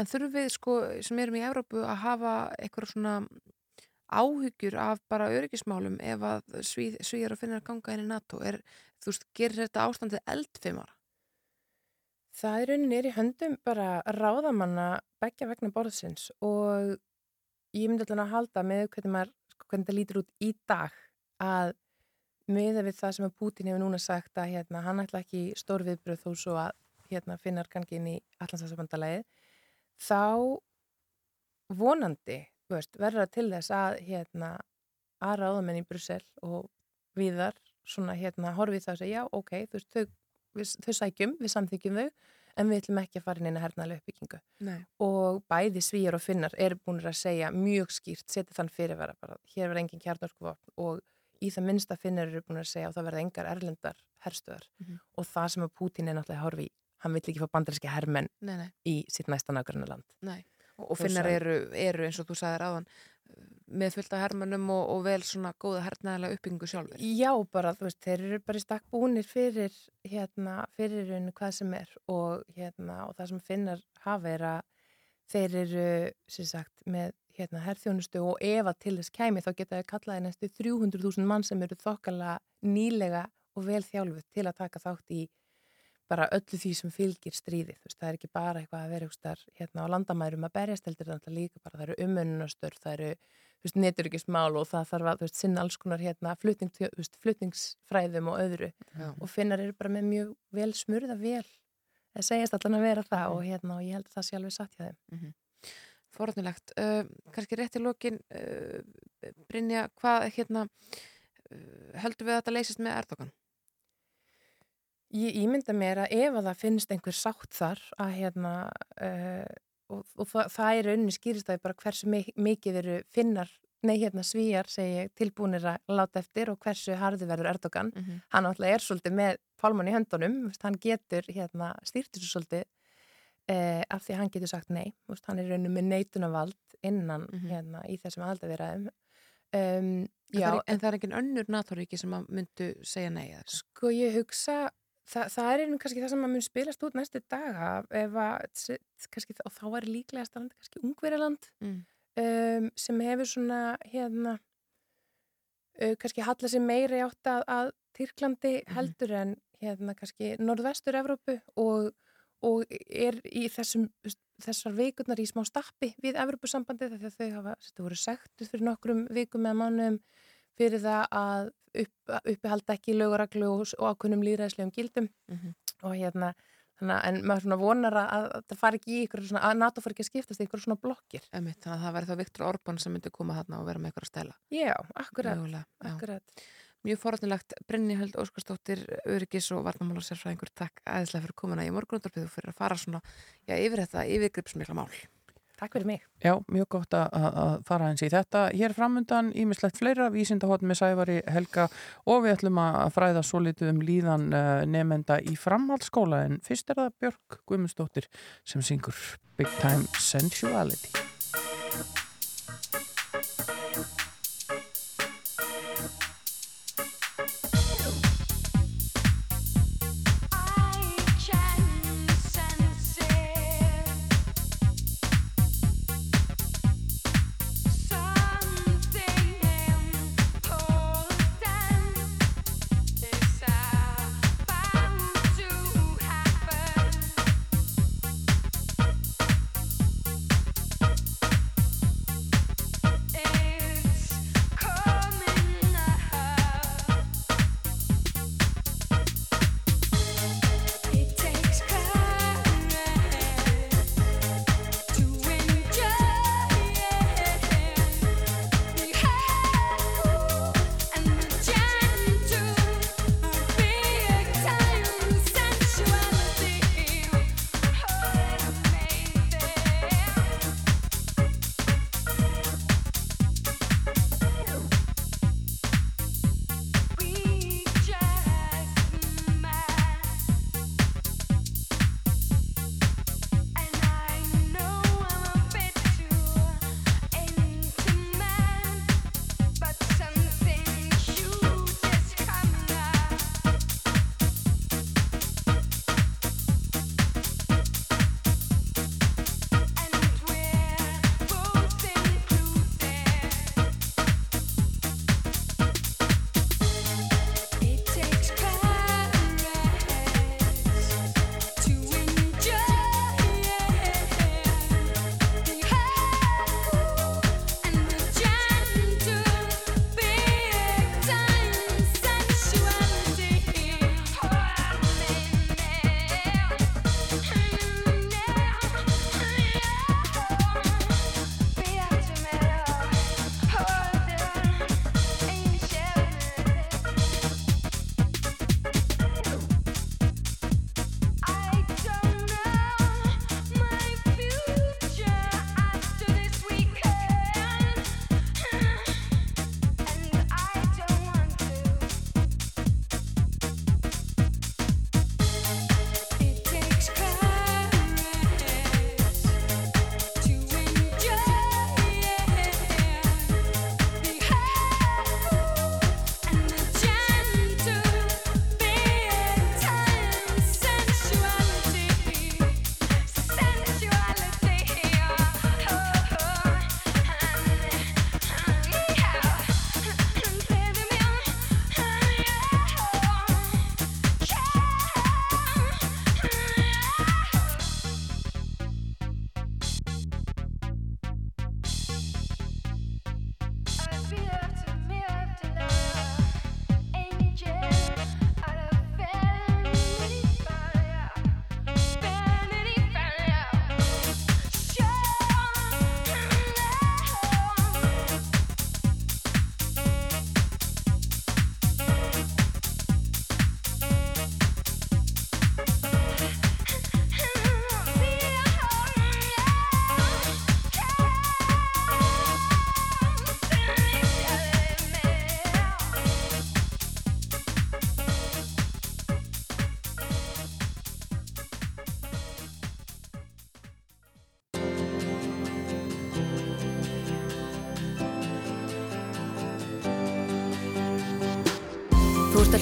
En þurfum við sko sem erum í Evrópu að hafa eitthvað svona áhyggjur af bara öryggismálum ef að svíð, svíjar að finna að ganga inn í NATO er, þú veist, gerir þetta ástandið eldfimara? Það er rauninni er í höndum bara ráðamanna begja vegna borðsins og ég myndi alltaf að halda með hvernig, maður, sko, hvernig það lítur út í dag að miða við það sem að Putin hefur núna sagt að hérna, hann ætla ekki stór viðbröð þó svo að hérna, finnar gangi inn í allansafsabandalagið þá vonandi veist, verður það til þess að hérna, að ráðamenn í Brussel og viðar svona hérna horfið það að segja, já, ok, þú veist, þau, við, þau sækjum, við samþykjum þau en við ætlum ekki að fara inn eina hernaðlega uppbyggingu Nei. og bæði svíjar og finnar eru búin að segja mjög skýrt, setja þann fyrirvara bara, hér verður engin kjarnorkuvopn og í það minnsta finnar eru búin að segja og það verða engar erlendar herstöðar Mhm. og það sem að Putin er náttúrulega horfi hann vill ekki fá bandaríski hermenn Nei, nei. í sitt næsta nákvæmna land Nei, og, og finnar svo- eru, eru eins og þú sagðir áðan með fullt af hermannum og, og vel svona góða hernaðilega uppbyggingu sjálfur. Já, bara, þú veist, þeir eru bara í stakk búnir fyrir, hérna, fyrir rauninu hvað sem er og, hérna, og það sem finnar hafa er að þeir eru, sem sagt, með hérna, herþjónustu og ef að til þess kæmi þá geta þau kallaði næstu 300.000 mann sem eru þokkala nýlega og vel þjálfuð til að taka þátt í bara öllu því sem fylgir stríði. Veist, það er ekki bara eitthvað að vera einhverstar hérna á landamærum að berjast heldur það er líka bara, það eru umönnunastör, það eru þú veist, neturikismál og það þarf að veist, sinna alls konar hérna flutning, veist, flutningsfræðum og öðru Já. og finnar eru bara með mjög vel smurða vel það segjast allan að vera það og hérna og ég held að það sé alveg satt hjá þeim Mm -hmm. Forðnilegt. Uh, kannski rétt í lokin, uh, Brynja, hvað hérna, uh, heldur við að þetta leysist með Erdogan? Ég ímynda mér að ef að það finnst einhver sátt þar að hérna uh, og, og það, það er rauninni skýrist að bara hversu mi- mikið eru finnar, nei hérna svíjar segi tilbúinir að láta eftir og hversu harði verður Erdogan. Mm -hmm. Hann alltaf er svolítið með pálmann í höndunum, hann getur hérna stýrt þessu svolítið uh, af því hann getur sagt nei, veist, hann er rauninni með neitunavald innan hérna í þessum aðaldavirðaðum. Um, En, en það er engin önnur NATO-ríki sem að myndu segja nei? Sko ég hugsa, það, það er einhvern kannski það sem að mun spilast út næstu daga ef að, kannski, og þá er líklegast að landa kannski Ungverjaland Mm. um, sem hefur svona hérna uh, kannski halla sig meiri átt að, að Tyrklandi heldur en hérna kannski norðvestur Evrópu og, og er í þessum þessar vikurnar í smá stappi við Evrópusambandið þegar þau hafa, þetta voru sektuð fyrir nokkrum vikum eða mánuðum fyrir það að upp, uppihalda ekki lögureglu og, og ákunnum líðræðislegum gildum Mhm. og hérna þannig, en maður svona vonar að, að það fari ekki í ykkur svona, að NATO fari ekki að skiptast í ykkur svona blokkir Emitt, þannig að það verður þá Viktor Orbán sem myndi koma þarna og vera með ykkur að stela. Já, akkurat, Mögulega, já. akkurat. Mjög forðnilegt, Brynni Held Óskarsdóttir, Öryggis og Varnamála sérfræðingur, takk aðeinslega fyrir komuna í morgunundarpið og fyrir að fara svona já, yfir þetta yfirgripsmikla mál. Takk fyrir mig. Já, mjög gott að, að fara eins í þetta. Hér framundan ímislegt fleira vísindahotn með Sævari Helga og við ætlum að fræða svo litið um líðan uh, nefenda í framhaldsskóla en fyrst er það Björk Guðmundsdóttir sem syngur Big Time Sensuality.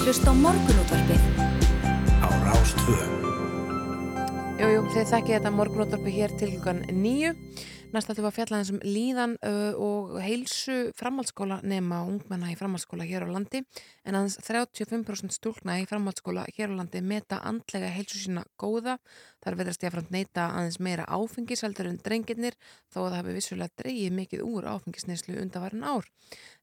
Hlusta á morgunútvarpið. Á Rástvö. Jú, jú, þið þekkið þetta morgunútvarpi hér til klukkan nýju. Næst ætlum við að fjalla eins um líðan uh, og heilsu framhaldsskóla nema ungmenna í framhaldsskóla hér á landi en aðeins 35% stúlkna í framhaldsskóla hér á landi meta andlega heilsu sína góða. Þar veðrast ég að fram neyta aðeins meira áfengiseldur en drengirnir þó að það hefur vissulega dreigið mikið úr áfengisneislu undanvarin ár.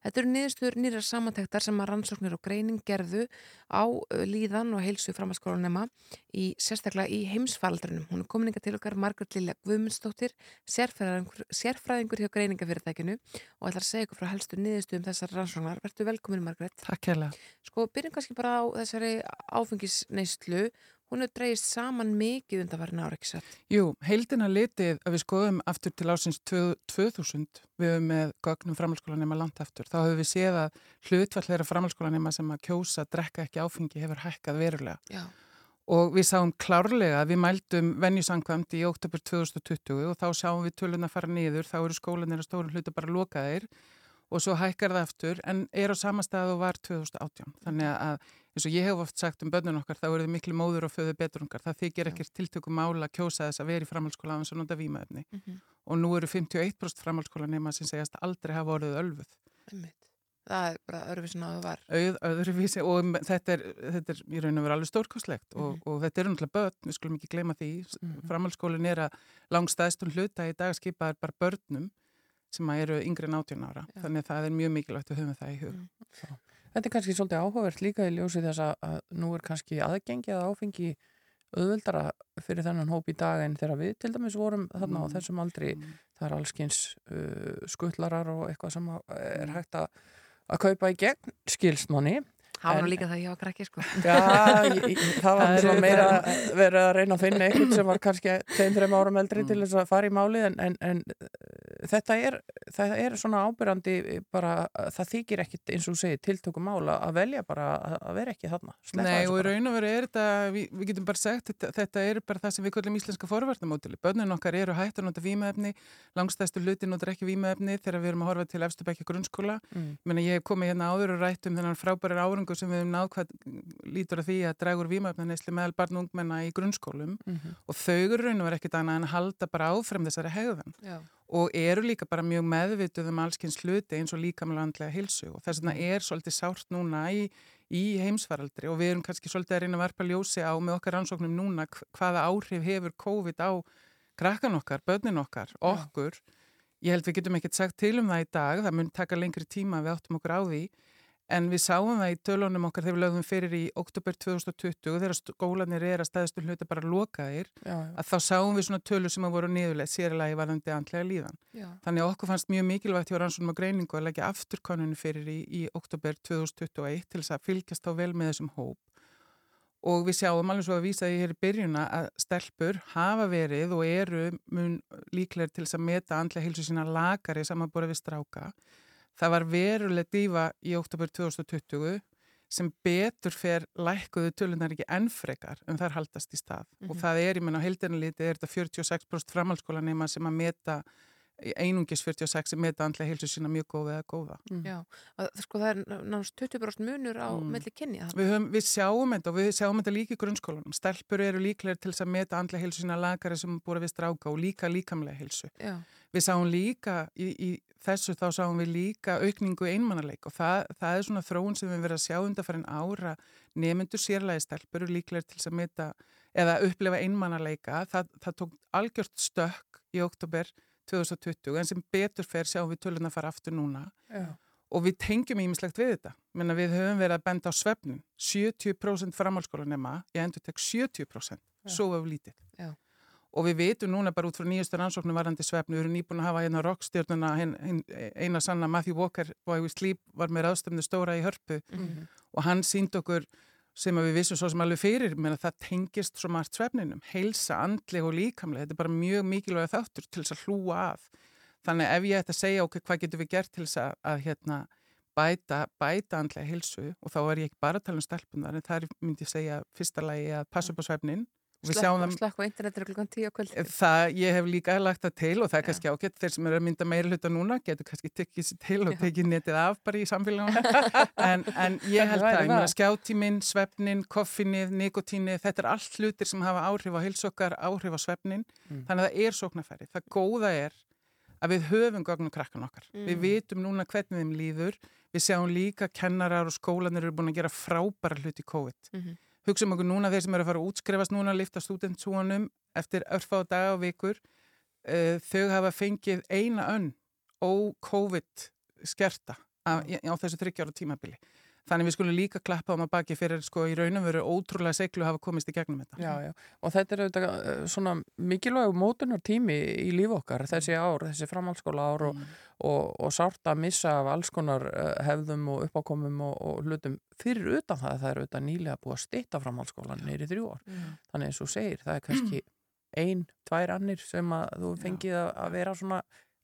Þetta eru niðurstöður nýra samantektar sem að rannsóknir og greining gerðu á líðan og heilsu framhaldsskólanema í sérstaklega í heimsfaldrunum. Hún er komininga til okkar Margaret Lilja Guðmundsdóttir, sérfræðingur, sérfræðingur hjá greiningafyrirtækinu og ætlar að segja ykkur frá helstu niðurstöðum þessar rannsóknar. Vertu velkomin Margaret. Takk hérlega. Sko, byrjum kannski bara á þessari áfengisneislu. Hún er dreigist saman mikið undanvarin ára, ekki satt? Jú, heildina litið að við skoðum aftur til ásins 2000 við höfum með gögnum framhalskólanema langt aftur. Þá höfum við séð að hlutfall þeirra framhalskólanema sem að kjósa drekka ekki áfengi hefur hækkað verulega. Já. Og við sáum klárlega að við mældum venjusangkvæmt í oktober 2020 og þá sáum við tölun að fara niður, þá eru skólanir að stórum hlutu bara lokaðir og svo hækkar það aftur en er á sama stað og var 2018. Þannig að eins og ég hef oft sagt um börnun okkar þá eru þið miklu móður og föðu betrungar. Það þykir ekkert tiltökum mála að kjósa þess að vera í framhalskóla af eins og nota výmaefni. Mm -hmm. Og nú eru 51% framhalskóla nema sem segjast aldrei hafa orðið ölfuð. Einmitt. Það er bara öðruvísin að það var. Auð, öðruvísi og þetta er, þetta er í raun og vera alveg stórkoslegt mm -hmm. og, og þetta er náttúrulega börn, við skulum ekki gleyma því. Mm -hmm. Framhalskólin er að langstæðstun hluta í dagskipa er bara börnum sem eru yngri en 18 ára. Já. Þannig að það er mjög mikilvægt að höfum það í hug. Mm. Þetta er kannski svolítið áhugavert líka í ljósi þess að nú er kannski aðgengi að áfengi auðvöldara fyrir þennan hóp í dag en þegar við til dæmis vorum þarna á þessum aldri það er allskins uh, skuttlarar og eitthvað sem er hægt að að kaupa í gegn skilsmanni Það var líka það var krakki sko. Já, ég, það var það meira verið að reyna að finna einhvern sem var kannski 2-3 árum eldri mm. til þess að fara í máli en, en, en þetta er, það er svona ábyrjandi bara, það þykir ekkit eins og segir tiltökum mála að velja bara að vera ekki þarna Nei og í raun og veru er þetta við, við getum bara sagt, þetta, þetta er bara það sem við kallum íslenska forvartamótili, börnun okkar eru hægt að nota výmaefni, langstæðstu luti notar ekki výmaefni þegar við erum að horfa til efstubækja grunnskóla, mm. Menna, ég hef komið hérna áður og rætt um þennan frábærar árangu sem við hefum náð hvað lítur að því að dragur výmaefnaneisli meðal barn og ungmenna í grunnskólum mm -hmm. og þau eru raun og veru ekkit annað en halda bara áfram þessari hegðan Já. Og eru líka bara mjög meðvituð um allskynns hluti eins og líkamlega hilsu og þess vegna er svolítið sárt núna í, í heimsvaraldri og við erum kannski svolítið að reyna að verpa ljósi á með okkar ansóknum núna hvaða áhrif hefur COVID á krakkan okkar, börnin okkar, okkur. Já. ég held við getum ekkert sagt til um það í dag það mun taka lengri tíma við áttum okkur á því En við sáum það í tölunum okkar þegar við lögðum fyrir í oktober 2020 þegar skólanir er að staðistum hluti bara lokaðir já, já. að þá sáum við svona tölur sem að voru niðurlega sérlega í varðandi andlega líðan. Já. Þannig að okkur fannst mjög mikilvægt hjá rannsónum og greiningu að leggja afturkonunni fyrir í, í oktober 2021 til þess að fylgjast þá vel með þessum hóp. Og við sjáum alveg svo að vísa því hér í byrjuna að stelpur hafa verið og eru mun líklega til þess að meta andlega hilsu sína lagari samanbúrið við stráka. Það var veruleg dífa í oktober 2020 sem betur fer lækkuðu tölunar ekki ennfrekar en þar haldast í stað mm -hmm. og það er, ég menna á heildinalíti er þetta 46% framhaldsskólanema sem að meta einungis 46 sem meta andlega heilsu sína mjög góða eða góða. Mm. Já, sko það er náttúrulega 20% munur á mm. melli kynni. Við, höfum, við sjáum þetta og við sjáum þetta líka í grunnskólanum. Stelpur eru líklega til þess að meta andlega heilsu sína lagari sem búið við stráka og líka líkamlega heilsu. Já. Við sáum líka í, í þessu þá sáum við líka aukningu einmannaleik og það, það er svona þróun sem við verðum að sjá undan farin ára nemyndur sérlægi stelpur eru líklega til að meta eða upplefa einmannaleika. Það, það tók algjört stökk í oktober 2020 en sem betur fer sjáum við tölun að fara aftur núna Já. og við tengjum ímislegt við þetta Menna, við höfum verið að benda á svefnun 70% framhalskólanema ég endur tek 70% svo við lítið Já. Og við veitum núna bara út frá nýjastur ansóknum varandi svefnu, við erum nýbúin að hafa hérna rockstjórnuna, eina sanna Matthew Walker Why We Sleep var með aðstöfnu stóra í hörpu mm -hmm. og hann sínd okkur sem við vissum svo sem alveg fyrir, menn að það tengist svo margt svefninum, heilsa, andleg og líkamlega, þetta er bara mjög mikilvæg þáttur til þess að hlúa að. Þannig ef ég ætti að segja okkur hvað getur við gert til þess að, að hérna, bæta, bæta andlega heilsu og þá er ég ekki bara að tala um stelpunar en það er, myndi ég segja, fyrsta lagi að passa upp á svefnin Slökk, á internetinu klukkan 10 á kvöldi. Það, ég hef líka lagt það til og það er kannski ágætt þeir sem eru að mynda meira hluta núna getur kannski tekið sér til og tekið netið af bara í samfélaguna en, en ég held það, ég meina það. skjátíminn, svefnin, koffinið, nikotínið þetta er allt hlutir sem hafa áhrif á heilsokkar, áhrif á svefnin Mm. þannig að það er sóknarfæri. Það góða er að við höfum gögnum krakkan okkar. Mm. Við vitum núna hvernig þeim líður við sjáum líka kennarar og skólanir eru búin að gera frábæra hluti COVID Mhm. hugsaum okkur núna þeir sem eru að fara að útskrifast núna að lifta studentsúanum eftir örfá daga og vikur uh, þau hafa fengið eina önn ó-COVID skerta á, þessu þryggjára tímabili þannig við skulum líka klappa um að baki fyrir sko í raunum veru ótrúlega seglu að hafa komist í gegnum þetta. Já, já, og þetta er auðvitað uh, svona mikilvæg mótunar tími í líf okkar þessi ár, þessi framhaldsskóla ár og, og, og sárt að missa af alls konar uh, hefðum og uppákomum og, og hlutum. Fyrir utan það að það er auðvitað nýlega búið að stýtta framhaldsskólan neyri þrjú ár. Já. Þannig eins og segir, það er kannski ein, tvær annir sem að þú fengið að, að vera svona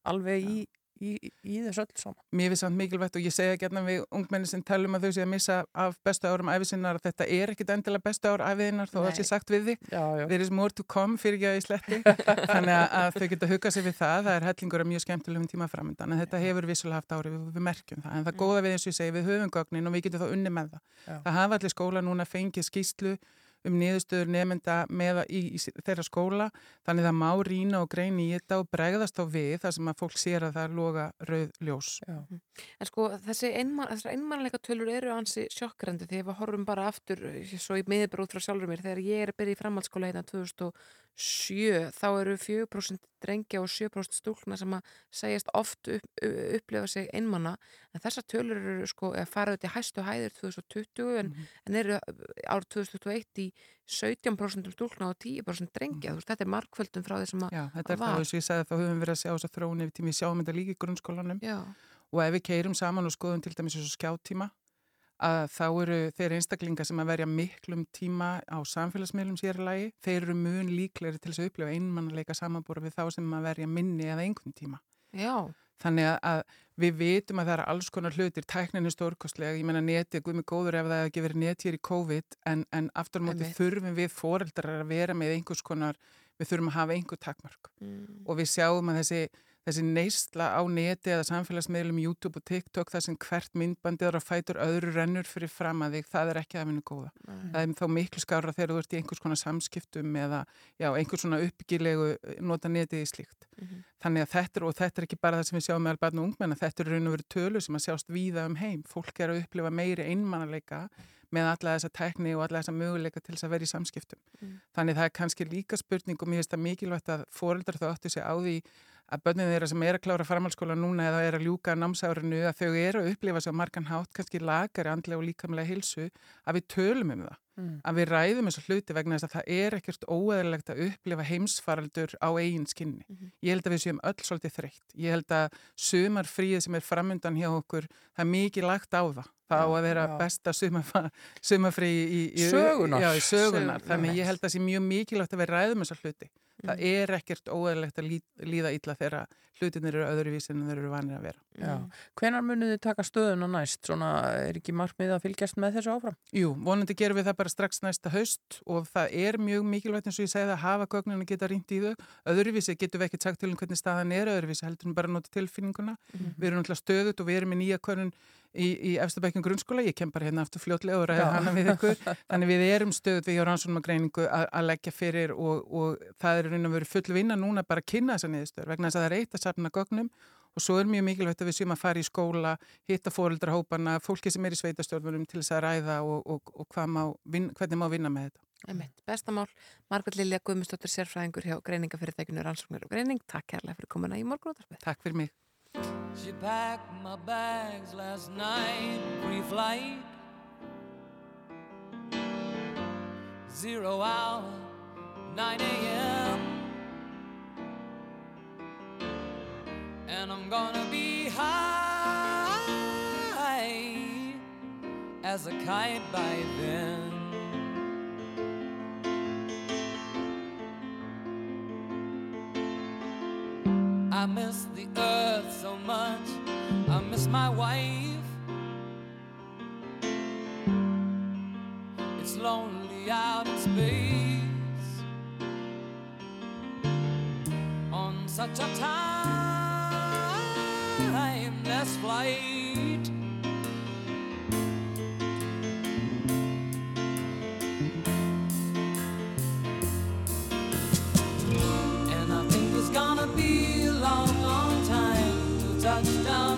alveg í, í, í þessu öll saman. Mér finnst það mikilvægt og ég segja gætna við ungmenni sem talum að þau sé að missa af bestu árum æfisinnar að þetta er ekkit endilega bestu ár æfiðinnar þó að það sé sagt við þig. There is more to come fyrir ekki að í sletti. Þannig að, þau geta hugað sér við það. Það er hellingur af mjög skemmtilegum tíma framöndan en þetta hefur vissulega haft ári við, við merkjum það. En það góða við eins og ég segi við höfum gögnin og við getum þá unni með það. Já. Það hafa allir skóla núna fengið skýslu um niðurstöður nefnda með í, í, þeirra skóla þannig það má rýna og greina í þetta og bregðast á við þar sem að fólk sér að það loga rauð ljós. Já. En sko þessi einman, þessar einmannleika tölur eru ansi sjokkrandi ef við horfum bara aftur eh, svo í miðbróð frá sjálfur mér þegar ég er byrja í framhaldsskóla hérna 2007 þá eru 4% drengja og 7% stúlna sem að segjast oft upp, upplifa sig einmanna en þessar tölur eru sko að fara út í hæstu hæðir 2020 en, en eru árið 2021 í 17% stúlna og 10% drengja þú veist þetta er markvöldum frá því sem að Já, þetta er var. það eins og ég sagði þá höfum verið að sjá þess að þróun yfir tími, við sjáum þetta líka í grunnskólanum Já. og ef við keirum saman og skoðum til dæmis þessu skjáttíma að þá eru þeir einstaklinga sem að verja miklum tíma á samfélagsmiðlum sérlagi, þeir eru mun líklegri til þess að upplifa einmannleika samanbúra við þá sem að verja minni eða einhvern tíma. Já. Þannig að- við vitum að það eru alls konar hlutir, tæknin er stórkostlega, ég menna neti, guð mig góður ef það hefði ekki verið net hér í COVID, en, en aftur á móti þurfum við foreldrar að vera með einhvers konar, við þurfum að hafa einhver takmörk. Mm. og við sjáum að þessi, þessi neysla á neti eða samfélagsmiðlum YouTube og TikTok þar sem hvert myndbandið er að fætur öðru rennur fyrir fram að þig, það er ekki að vinna góða. Nei. Það er þá miklu skára þegar þú ert í einhvers konar samskiptum eða já, einhvers svona uppgilegu nota netið í slíkt. Mhm. Þannig að þetta er, og þetta er ekki bara það sem við sjáum með albarn og ungmenna, þetta er raun og veru tölur sem að sjást víða um heim. Fólk er að upplifa meiri einmannleika með alla þessa tekni og alla þessa möguleika til þess að vera í samskiptum. Mm. Þannig það er kannski líka spurning og mér finnst það mikilvægt að foreldrar þá áttu sig á því að börnin þeirra sem er að klára framhaldsskóla núna eða er að ljúka námsárinu að þau eru að upplifa á margan hátt, kannski lagari andlega og líkamlega hilsu, að við tölum um það Mm. að við ræðum þessu hluti vegna þess að það er ekkert óeðilegt að upplifa heimsfaraldur á eigin skinni. Ég held að við séum öll svolítið þreytt. Ég held að sumarfríið sem er framundan hjá okkur, það er mikið lagt á það. Það á að vera Já. besta sumarfa- sumarfrí í, í, Sögunar. Já, í sögunar. Þannig ég held að það sé mjög mikilvægt að við ræðum þessa hluti. Það Mm. er ekkert óeðilegt að lí- líða illa þegar hlutinir eru öðruvísi en þeir eru vanir að vera. Já. Hvenar munið þið taka stöðuna næst? Svona er ekki markmið að fylgjast með þessu áfram? Jú, vonandi gerum við það bara strax næsta haust og það er mjög mikilvægt eins og ég segi það að hafa gögnin að geta rýnt í þau. Öðruvísi getum við ekkert sagt til um hvernig staðan er, öðruvísi heldur við bara að nota tilfinninguna. Mhm. Við erum náttúrulega stöðut og við erum með nýja konun í, í efstabækjum grunnskóla, ég kem bara hérna aftur fljótlega og ræði Já. hana við ykkur. Þannig við erum stöðut við hjá rannsónum og greiningu að, að leggja fyrir og, og það er raun og veru full vinna núna bara að kynna þessa niðurstöður vegna þess að það er eitt að safna gögnum og svo er mjög mikilvægt að við séum að fara í skóla, hitta fóreldrahópana, fólki sem er í sveitastjórnunum til þess að ræða og, og, og hvað má, vin, hvernig má vinna með þetta. Einmitt, bestamál, Margrét Lilja Guðmustóttir sérfræðingur hjá greiningafyrirtækinu Rannsóknir og Greining. Takk kærlega fyrir komuna í morgunútarpið. Takk fyrir mig. She packed my bags last night, pre-flight. Zero hour, 9 a.m. And I'm gonna be high as a kite by then. I miss the earth so much. I miss my wife. It's lonely out in space. Such a timeless flight. And I think it's gonna be a long, long time till touchdown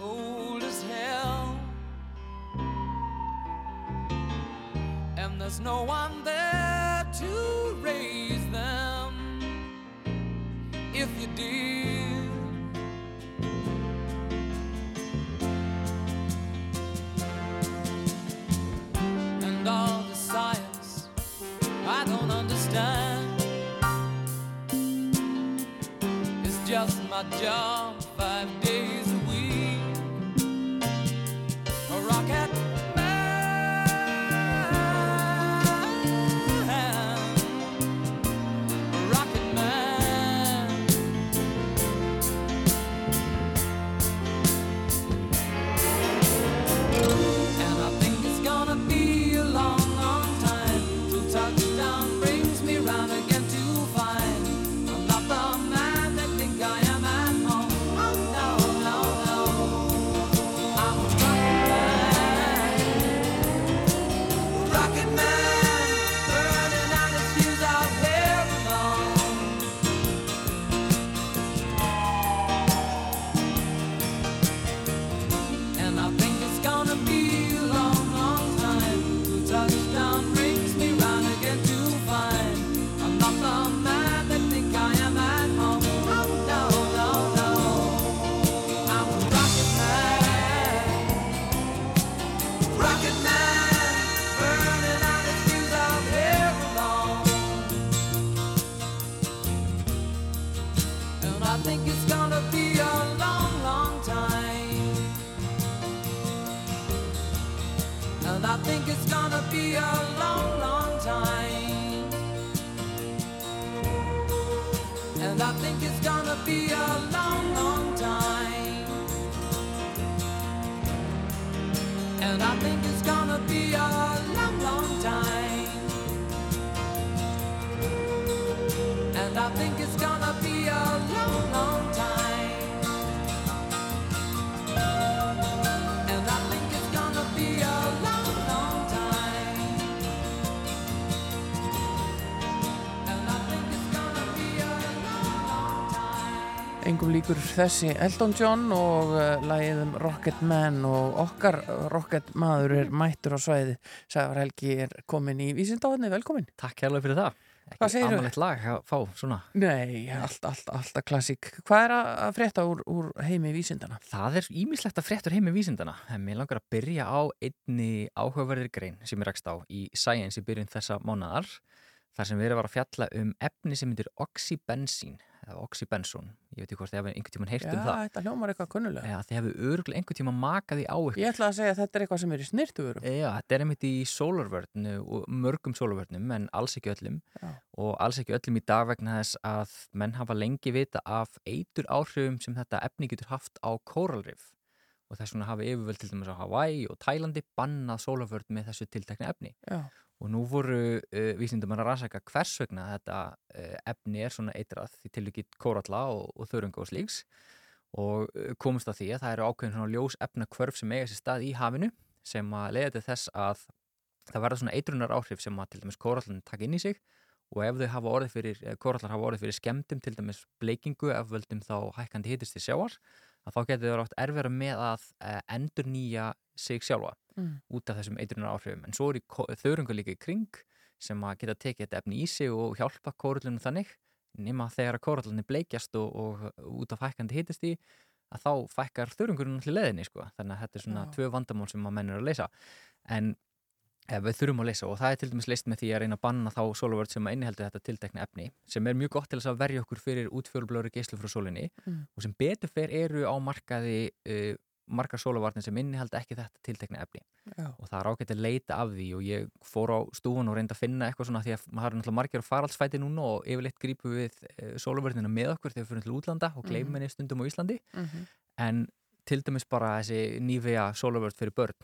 cold as hell. And there's no one there to raise them. If you did, and all the science I don't understand. It's just my job þessi Elton John og uh, lagið um Rocket Man og okkar Rocket maður er mættur á svæði Sævar Helgi er komin í vísindáðinni, velkomin Takk hérlega fyrir það. Segirðu? Amalegt lag að fá svona. Nei, allt, allt, alltaf klassík. Hvað er að að frétta úr, úr heimi vísindana? Það er ímislegt að fréttur heimi vísindana en mér langar að byrja á einni áhugaverðir grein sem ég rakst á í Science í byrjun þessa mánadar þar sem verið var að fjalla um efni sem myndir oxybensín oxybenzón, ég veit ekki hvort þið hefur einhvern tíman heyrt Já, um það. þetta hljómar eitthvað kunnulega. Já, þið hefur örgulega einhvern tíma makað í á ykkur. Ég ætla að segja að þetta er eitthvað sem er í snirtuverum Já, þetta er einmitt í sólarvörnu og mörgum sólarvörnum en alls ekki öllum. Já. og alls ekki öllum í dag vegna þess að menn hafa lengi vita af eitur áhrifum sem þetta efni getur haft á kóralrif. Og þess vegna hafa yfirvöld til dæmis á Hawaii og Tælandi bannað sólarvörn með þessu tiltekna efni. Já. Og nú voru uh, vísindum að rannsaka hvers vegna þetta uh, efni er svona eitrað í tilvikið kóralla og, og þörunga og slíks. Og uh, komist að því að það eru ákveðin svona ljós efna kvörf sem eiga sér stað í hafinu sem að leiða til þess að það verða svona eitrunar áhrif sem að til dæmis kórallin taka inn í sig. Og ef þau hafa orðið fyrir, korallar hafa orðið fyrir skemmtum til dæmis bleikingu ef völdum þá hækkandi hitist til sjáar að þá getur þau rátt erfira með að endur nýja sig sjálfa Mm. út af þessum eitrunar áhrifum en svo er þörungar líka í kring sem að geta tekið þetta efni í sig og hjálpa kórallunum þannig nema þegar að kórallunni bleikjast og, og út af hækkandi hitist í að þá fækkar þörungurinn allir leðinni sko. þannig að þetta er svona Já. tvö vandamál sem að menn er að leysa en ef við þurfum að leysa og það er til dæmis leist með því að reyna að banna þá sólavörð sem að inniheldur þetta tiltekna efni sem er mjög gott til þess að verja okkur fyrir útfjólblöru geislu frá sólinni Mm. og sem betur fer eru á markaði uh, margar sólavarnir sem innihalda ekki þetta tiltekna efni Já. og það er ágætt að leita af því og ég fór á stúfun og reyndi að finna eitthvað svona því að maður er náttúrulega margir á faraldsfæti núna og yfirleitt grípu við uh, sólavörnina með okkur þegar við gleymum Mhm. Mhm. en til dæmis bara þessi nývega sólavörð fyrir börn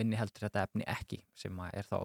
inniheldur þetta efni ekki sem að er þá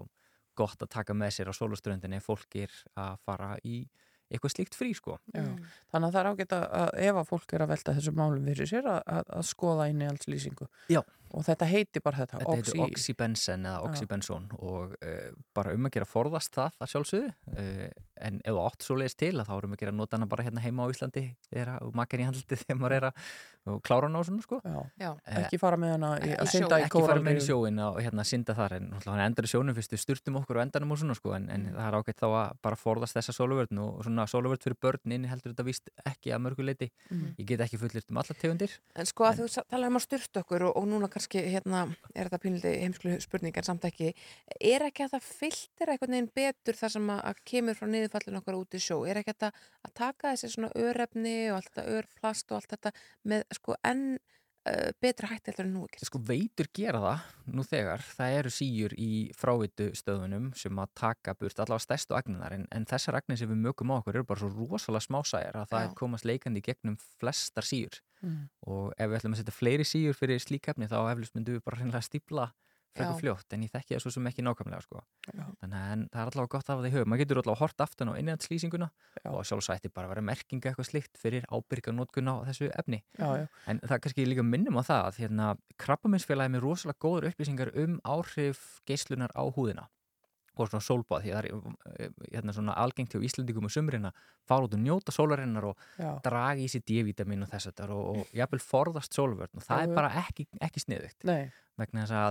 gott að taka með sér á sólaströndinni ef fólk er að fara í eitthvað slíkt frí sko Já, þannig að það er ágætt að, ef að fólk er að velta þessum málum fyrir sér að, að, að skoða inn í alls lýsingu Já. og þetta heiti bara þetta, Þetta heitir oxybenzen eða Já. oxybenzón og uh, bara um að gera forðast það að sjálfsögðu uh, en ef það átt svo leiðist til að þá erum að gera nota hana bara hérna heima á Íslandi þegar að makkar í handliti þegar maður er að og klára hana á svona sko Já. Já. Ekki fara með hana í- að synda í ekki fara með kóralrifum. í sjóin og hérna synda þar en náttúrulega hann endar í sjónum fyrst við sturtum okkur og endanum og svona sko en, en það er ágætt þá að bara forðast þessa sóluvörn og svona sóluvörn fyrir börn inni heldur þetta víst ekki að mörgu leiti Mhm. ég get ekki fullirt um alla tegundir En sko að þú sa- talar um að styrta okkur og, og núna kannski hérna er þetta pínliti heimsklu spurning en samt ekki, er ekki að það fylltir eitthvað neginn betur þar sem að, kemur frá niðurfallin okkar út í sjó, er ekki að, að taka þessi svona örefni og allt þetta örplast og allt þetta með sko enn uh, betra hætti heldur en nú ekki? sko veitur gera það nú þegar, það eru síjur í frávitu stöðunum sem að taka burt allavega stærstu agninar en, en þessar agnir sem við mögum á okkur eru bara svo rosalega smásæjar að það Já. komast leikandi gegnum flestar síjur Mm. og ef við ætlum að setja fleiri síjur fyrir slíkefni þá eflust myndum við bara reynilega stípla frekar fljótt en ég þekki það svo sem ekki nákvæmlega sko. Þannig að það er allavega gott að hafa það í höfum maður getur allavega hort aftan á innrætslýsinguna og sjálfsætti bara að vera merkinga eitthvað slikt fyrir ábyrga nótkun á þessu efni. Já, já. en það kannski líka minnum á það að hérna, krabbaminsfélagi með rosalega góður upplýsingar um áhrif geislunar á húðina og svona sólbað því að það er eh, hérna, svona algengt hjá Íslandingum og sumrina fara út og njóta sólarinnar og Já. draga í sér D-vitamin og þess að og, og jafnvel forðast sólvörn og það er bara ekki, ekki sniðugt.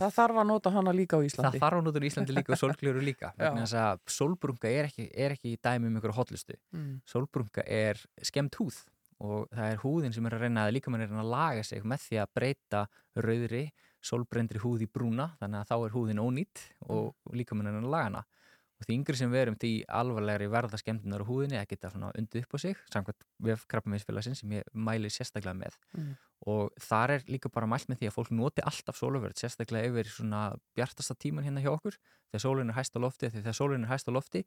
Það þarf að nota hana líka á Íslandi. Það þarf að nota í Íslandi líka og sólgljóru líka. Vegna þess að sólbrunga er ekki, er ekki í dæmi um einhverju hotlustu Mm. sólbrunga er skemmt húð og það er húðin sem er að reyna að líka mann er að laga sig með því að breyta rauðri, sólbrendri húð í brúna þannig að þá er húðin ónýtt og líka mann er að reyna að laga hana og því yngri sem við erum því alvarlegri verða skemmtunar á húðinni að geta undið upp á sig samkvæmt við krabbaminsfélagsins sem ég mæli sérstaklega með. Mm. og þar er líka bara mælt með því að fólk noti alltaf sóluvörð, sérstaklega yfir svona bjartasta tíman hérna hjá okkur. Þegar sólun er hæst á lofti, þegar sólun er hæst á lofti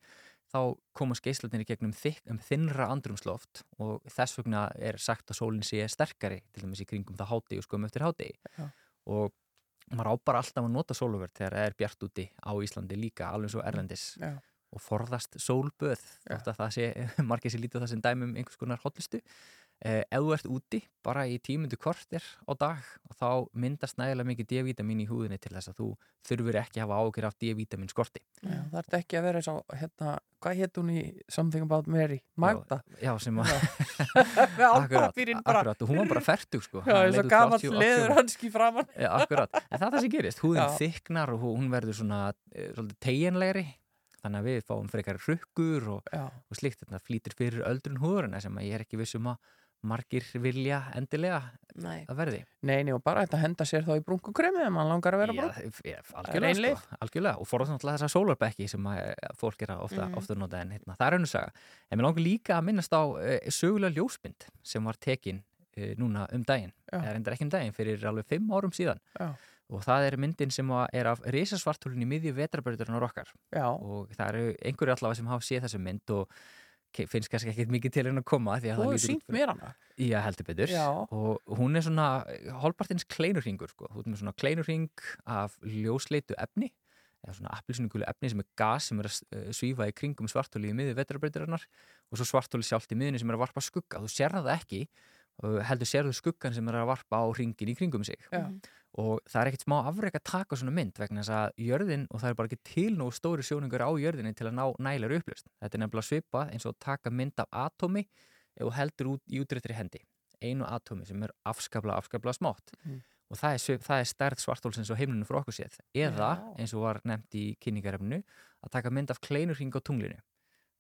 þá komast í gegnum þykk, um þinnra andrumsloft og þess vegna er sagt að sólun sé sterkari til dæmis í kringum það háti og skömm eftir háti Já. og maður á bara alltaf að nota sóluvörð þegar það er bjart úti á Íslandi líka, alveg svo erlendis Já. og forðast sólböð þótt að það sé, margir sér lítið það sem dæmi um einhvers konar hotlistu ef þú ert úti bara í tímundu kortir á dag og þá myndast nægilega mikið D-vitamin í húðinni til þess að þú þurfur ekki að hafa ágjör af D-vitamin skorti Já, það ert ekki að vera eins og hérna, hvað hétt hún í Something About Mary? Magda? Já, sem að akkurat, akkurat, hún var bara fertug sko. Já, eins og 80 leður 80 hanski framan. Já, akkurat, en það er það sem gerist. Húðin Já. þyknar og hún verður svona eh, svolítið teginlegri þannig að við fáum frekar hrukkur og, Já. og slíkt. Þetta flýtir fyrir öldrun húðurina sem að ég er ekki viss um að margir vilja endilega Nei. að verði Nei, nei, og bara þetta henda sér þá í brunkukremi ef mann langar að vera brunk já, algjörlega, sko, algjörlega og forðast náttúrulega þessa sólarbekki sem að eh, fólk er að ofta, Mhm. ofta nota en hérna, það er önnur saga en mér langar líka að minnast á uh, sögulega ljósmynd sem var tekin uh, núna um daginn, Já. eða reyndar ekki um daginn fyrir alveg fimm árum síðan Já. og það er myndin sem að er af risasvartúlun í miðju vetrabörðurinn okkar Já. og það eru einhverju allavega sem hafa séð þessu mynd og finnst kannski ekkert mikið til henn að koma því að Þú það lítur út fyrir- mér hana Já, heldur betur Já. og hún er svona hálpartins kleinurringur sko. þú ert með svona kleinurring af ljósleitu efni eða svona appilsinugulu efni sem er gas sem er að eh, svífa í kringum svartóli í miði vetrarbreytirinnar og svo svartóli sjálft í miðinni sem er að varpa skugga þú sér það ekki heldur sérðu skuggan sem er að varpa á ringin í kringum sig Já. Og það er ekkert smá afrek að taka svona mynd vegna þess að jörðin og það er bara ekki til nógu stóri sjóningur á jörðinni til að ná nælar upplöst. Þetta er nefnilega svipað eins og taka mynd af ef þú heldur út í útréttri hendi. Einu atómi sem er afskapla, afskapla smátt. Mm. og það er, svip, það er stærð svartólsins og heimlunum frá okkur séð. Eða eins og var nefnt í kynningarefnu að taka mynd af kleinurhing á tunglinu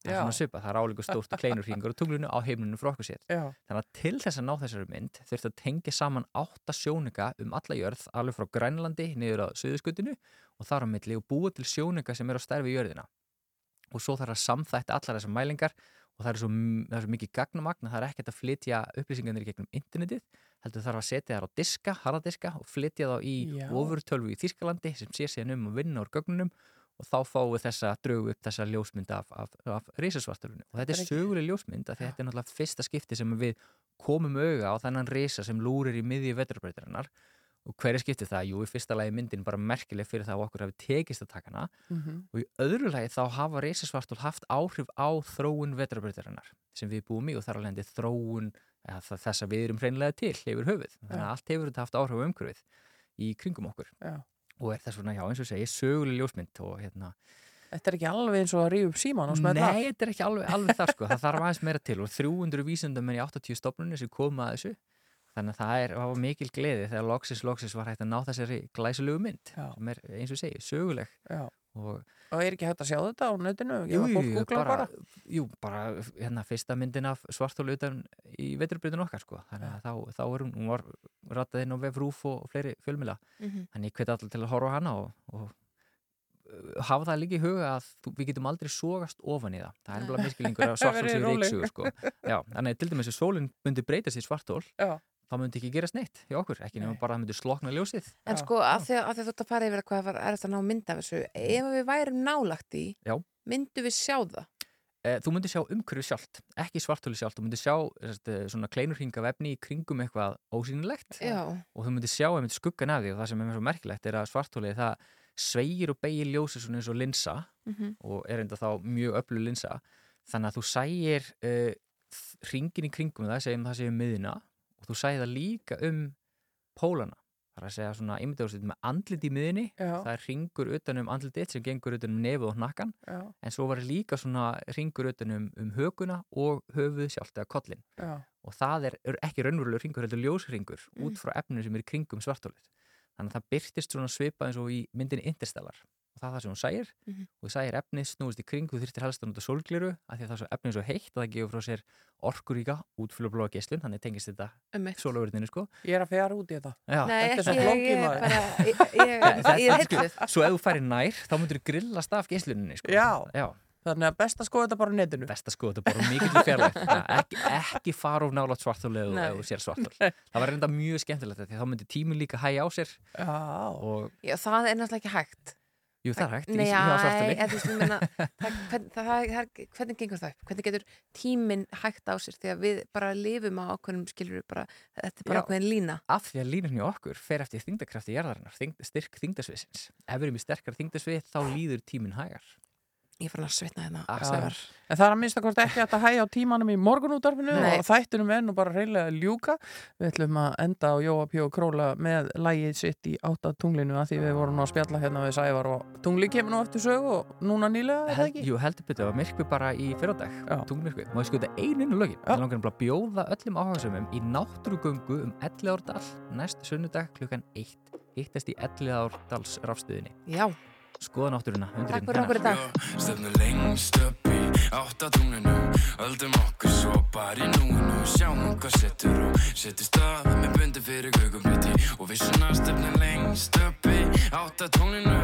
það er svona svipað, það er álíku stórt kleinurhingur á tunglinu á heimlunum frá okkur séð. Já. þannig að til þess að ná þessari mynd þurfti að tengja saman átta sjónika um alla jörð, alveg frá Grænlandi niður á Suðuskutinu og þar á milli og búa til sjónika sem er á stærfi jörðina. Og svo þarf að samþætta allar þessar mælingar og það er svo, það er svo mikið gagnamagn að það er ekkert að flytja upplýsingarnir í gegnum internetið heldur þarf að setja þær á diska, harðadiska og flytja þá í ofurtölvu í Þýskalandi sem sé síðan um að vinna úr gögnunum og þá fáum við þessa drögu upp þessa ljósmynd af, af, af risasvartölunni og þetta er söguleg ljósmynd af því þetta er náttúrulega fyrsta skipti sem við komum auga á þennan risa sem lúrir í miðju vetrarbreytarinnar og hverju skipti það? Jú, í fyrsta lagi myndin bara merkileg fyrir það að okkur hafi tekist að taka hana Mhm. og í öðru lagi þá hafa reysasvartul haft áhrif á þróun vetrarbreytarinnar sem við búum í og þar alveg þróun eða það- þess að við erum hreinlega til yfir höfuð. Þannig að allt hefur þetta haft áhrif á umhverfið í kringum okkur Já. Og er þess vegna, já, eins og segja, söguleg ljósmynd og hérna Þetta er ekki alveg eins og að rífa upp síman og smetla Nei, þetta er ekki alveg, alveg það sko, það þarf aðeins meira til og 300 vísindamenn í 80 stofnunni sem koma að þessu þannig að það er, það var mikil gleði þegar loksis loksis var hægt að ná þessari glæsulegu mynd Já. sem er eins og segi, söguleg Já. Og Og er ekki hægt að sjá þetta á netinu? Jú, Jú, bara, jú, bara hérna fyrsta myndin af svartólu utan í veturbreytun okkar sko. þannig að þá, þá er hún, hún var rattað inn á vef Rúf og fleiri fjölmila Mhm. þannig ég hveti allir til að horfa hana og, og uh, hafa það líka í huga að við getum aldrei sogast ofan í það það er bara miskilningur að svartól séu róleg. reyksugur sko. Þannig að til dæmis ef sólinn myndi breytast í svartól Já. Þá myndi ekki gerast neitt hjá okkur, ekki nema bara að það myndi slokna ljósið En sko, að því að, að fara yfir að hvað var erfitt að ná mynd af þessu, ef við værum nálagt í, Já. myndu við sjá það? Eh, Þú myndir sjá umhverfið sjálft, ekki svartóli sjálft, þú myndir sjá sérst, eh, svona kleinurhinga vefni í kringum eitthvað ósýnilegt Já. og þú myndir sjá einmitt skuggan af því og það sem er mér svo merkilegt er að svartólið það sveigir og beigir ljósið svona eins og linsa Mhm. og er enda þá mjög öflug linsa þannig að þú sægir uh, ringin í kringum það, segjum það segjum miðina og þú sægir það líka um pólana Það er að segja svona ímyndaðurstætt með andlit í miðinni, Já. það er ringur utanum andlitið sem gengur utanum nefið og hnakkan Já. en svo var líka svona ringur utanum um höguna og höfuð sjálft eða kollin Já. og það er, er ekki raunverulegur ringur, heldur ljósringur Mm. út frá efninu sem er kringum svartólið þannig að það byrtist svona svipað eins og í myndinni Interstellar og það er það sem hún sægir Mhm. og þú sægir efnið snúist í kring þú þurftir helst að nota sólgliru af því að það er svo efnið er svo heitt að það gefur frá sér orkuríka útfylgurblóða geislun þannig tengist þetta sólöfurðinu sko Ég er að fjara út í þetta. Já. Nei, Þetta er svo ekki, ég, flókið, ég, maður. bara, ég, ég, Þetta- ég er sko, heitluð. Svo ef þú færir nær þá myndur þú grillast af geisluninni sko. Já. Já. Þannig að best að skoða þetta bara á netinu. Best að skoða þetta bara mikið fjarlægt ekki, ekki jú það er hægt Nei, já, hvernig gengur það upp? Hvernig getur tíminn hægt á sér? Því að við bara lifum á ákveðnum, skilur bara, þetta er bara Já. ákveðin lína. af því að línun hjá okkur fer eftir þingdakrafti jarðarinnar, þyngd, styrk þingdasviðsins ef við erum í sterkar þingdasvið þá líður tíminn hægar Ég farin að svitna hérna. Ah, Sævar. En það er að minnsta hvort ekki að hægja á tímanum í morgunútarfinu Nei. og þættunum er nú bara reyðlega ljúka. Við ætlum að enda á Jóa Pjó Króla með lægið sitt í átta tunglinu að því við vorum að spjalla hérna við Sævar og tungli kemur nú eftir sögu og núna nýlega, er það ekki? jú, heldur betur, það var myrkvi bara í fyrradag tungmirkvi, má ég skuta í lögin ég langar nefnilega að bjóða öllum áhagasumum í náttúrugöngu um Elliðárdal næstu sunnudag klukkan 1 hittast í Elliðárdals rafstuðinni Já skoða náttúruna undir Takk fyrir okkur í dag. Stefnum lengst upp í áttatunglinu Öldum okkur svo bara í núinu. Sjáum hvað setur og setur stað Með bundi fyrir gugumbiti Og við svona stefnum lengst upp í áttatunglinu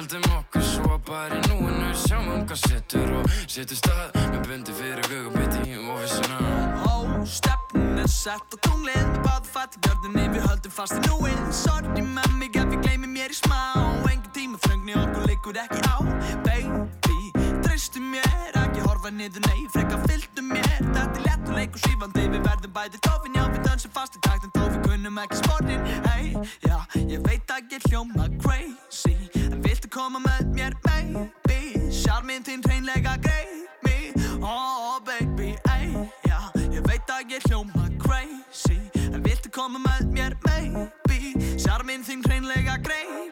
Öldum okkur svo bara í núinu. Sjáum hvað setur og setur stað Með bundi fyrir gugumbiti Og við svona Ó, stefnun er sett á tunglið. Við báðum fatt í gjörðinni, við höldum fast í núið. Sorry með mig ef ég gleymi mér í smá tíma þröngni, okkur liggur ekki á. Baby, treystu mér Ekki horfa niður, nei, freka fylgdu mér. Þetta er lett og leikur svífandi Við verðum bæði tófin, já, við dansum fast í takt En þó við kunnum ekki sportin, hey Já, ég veit að ég hljóma crazy En viltu koma með mér, baby? Sjarminn þinn hreinlega greið mig. Oh baby, ey, já Ég veit að ég hljóma crazy En viltu koma með mér, maybe Sjarminn þinn hreinlega greip mig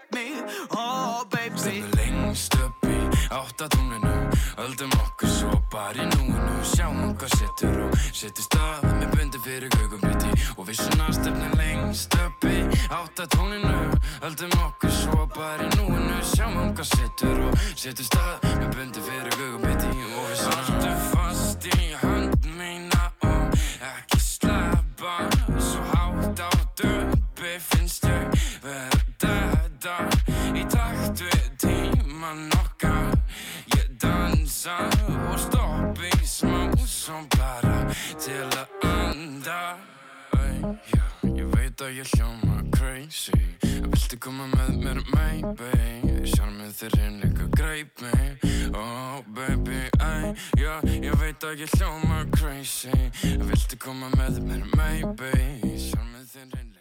Oh, baby. Stöndum lengst upp í áttatunglinu Öldum okkur svo bara í núinu. Sjáum hvað setur og setur stað Með bundi fyrir gaugumbiti Og við svona stefnum lengst upp í áttatunglinu Öldum okkur svo bara í núinu. Sjáum hvað setur og setur stað Með bundi fyrir gaugumbiti Og við svona Haltu fast í hönd mína Og ekki sleppa Svo hátt á döpi Finnst ég vera til að anda. Æ, já, Ég veit að ég hljóma crazy. Viltu koma með mér, maybe? Sjálfmið þér einleika greip mig. Oh baby, æ, já Ég veit að ég hljóma crazy. Viltu koma með mér, maybe? Sjálfmið þér einleika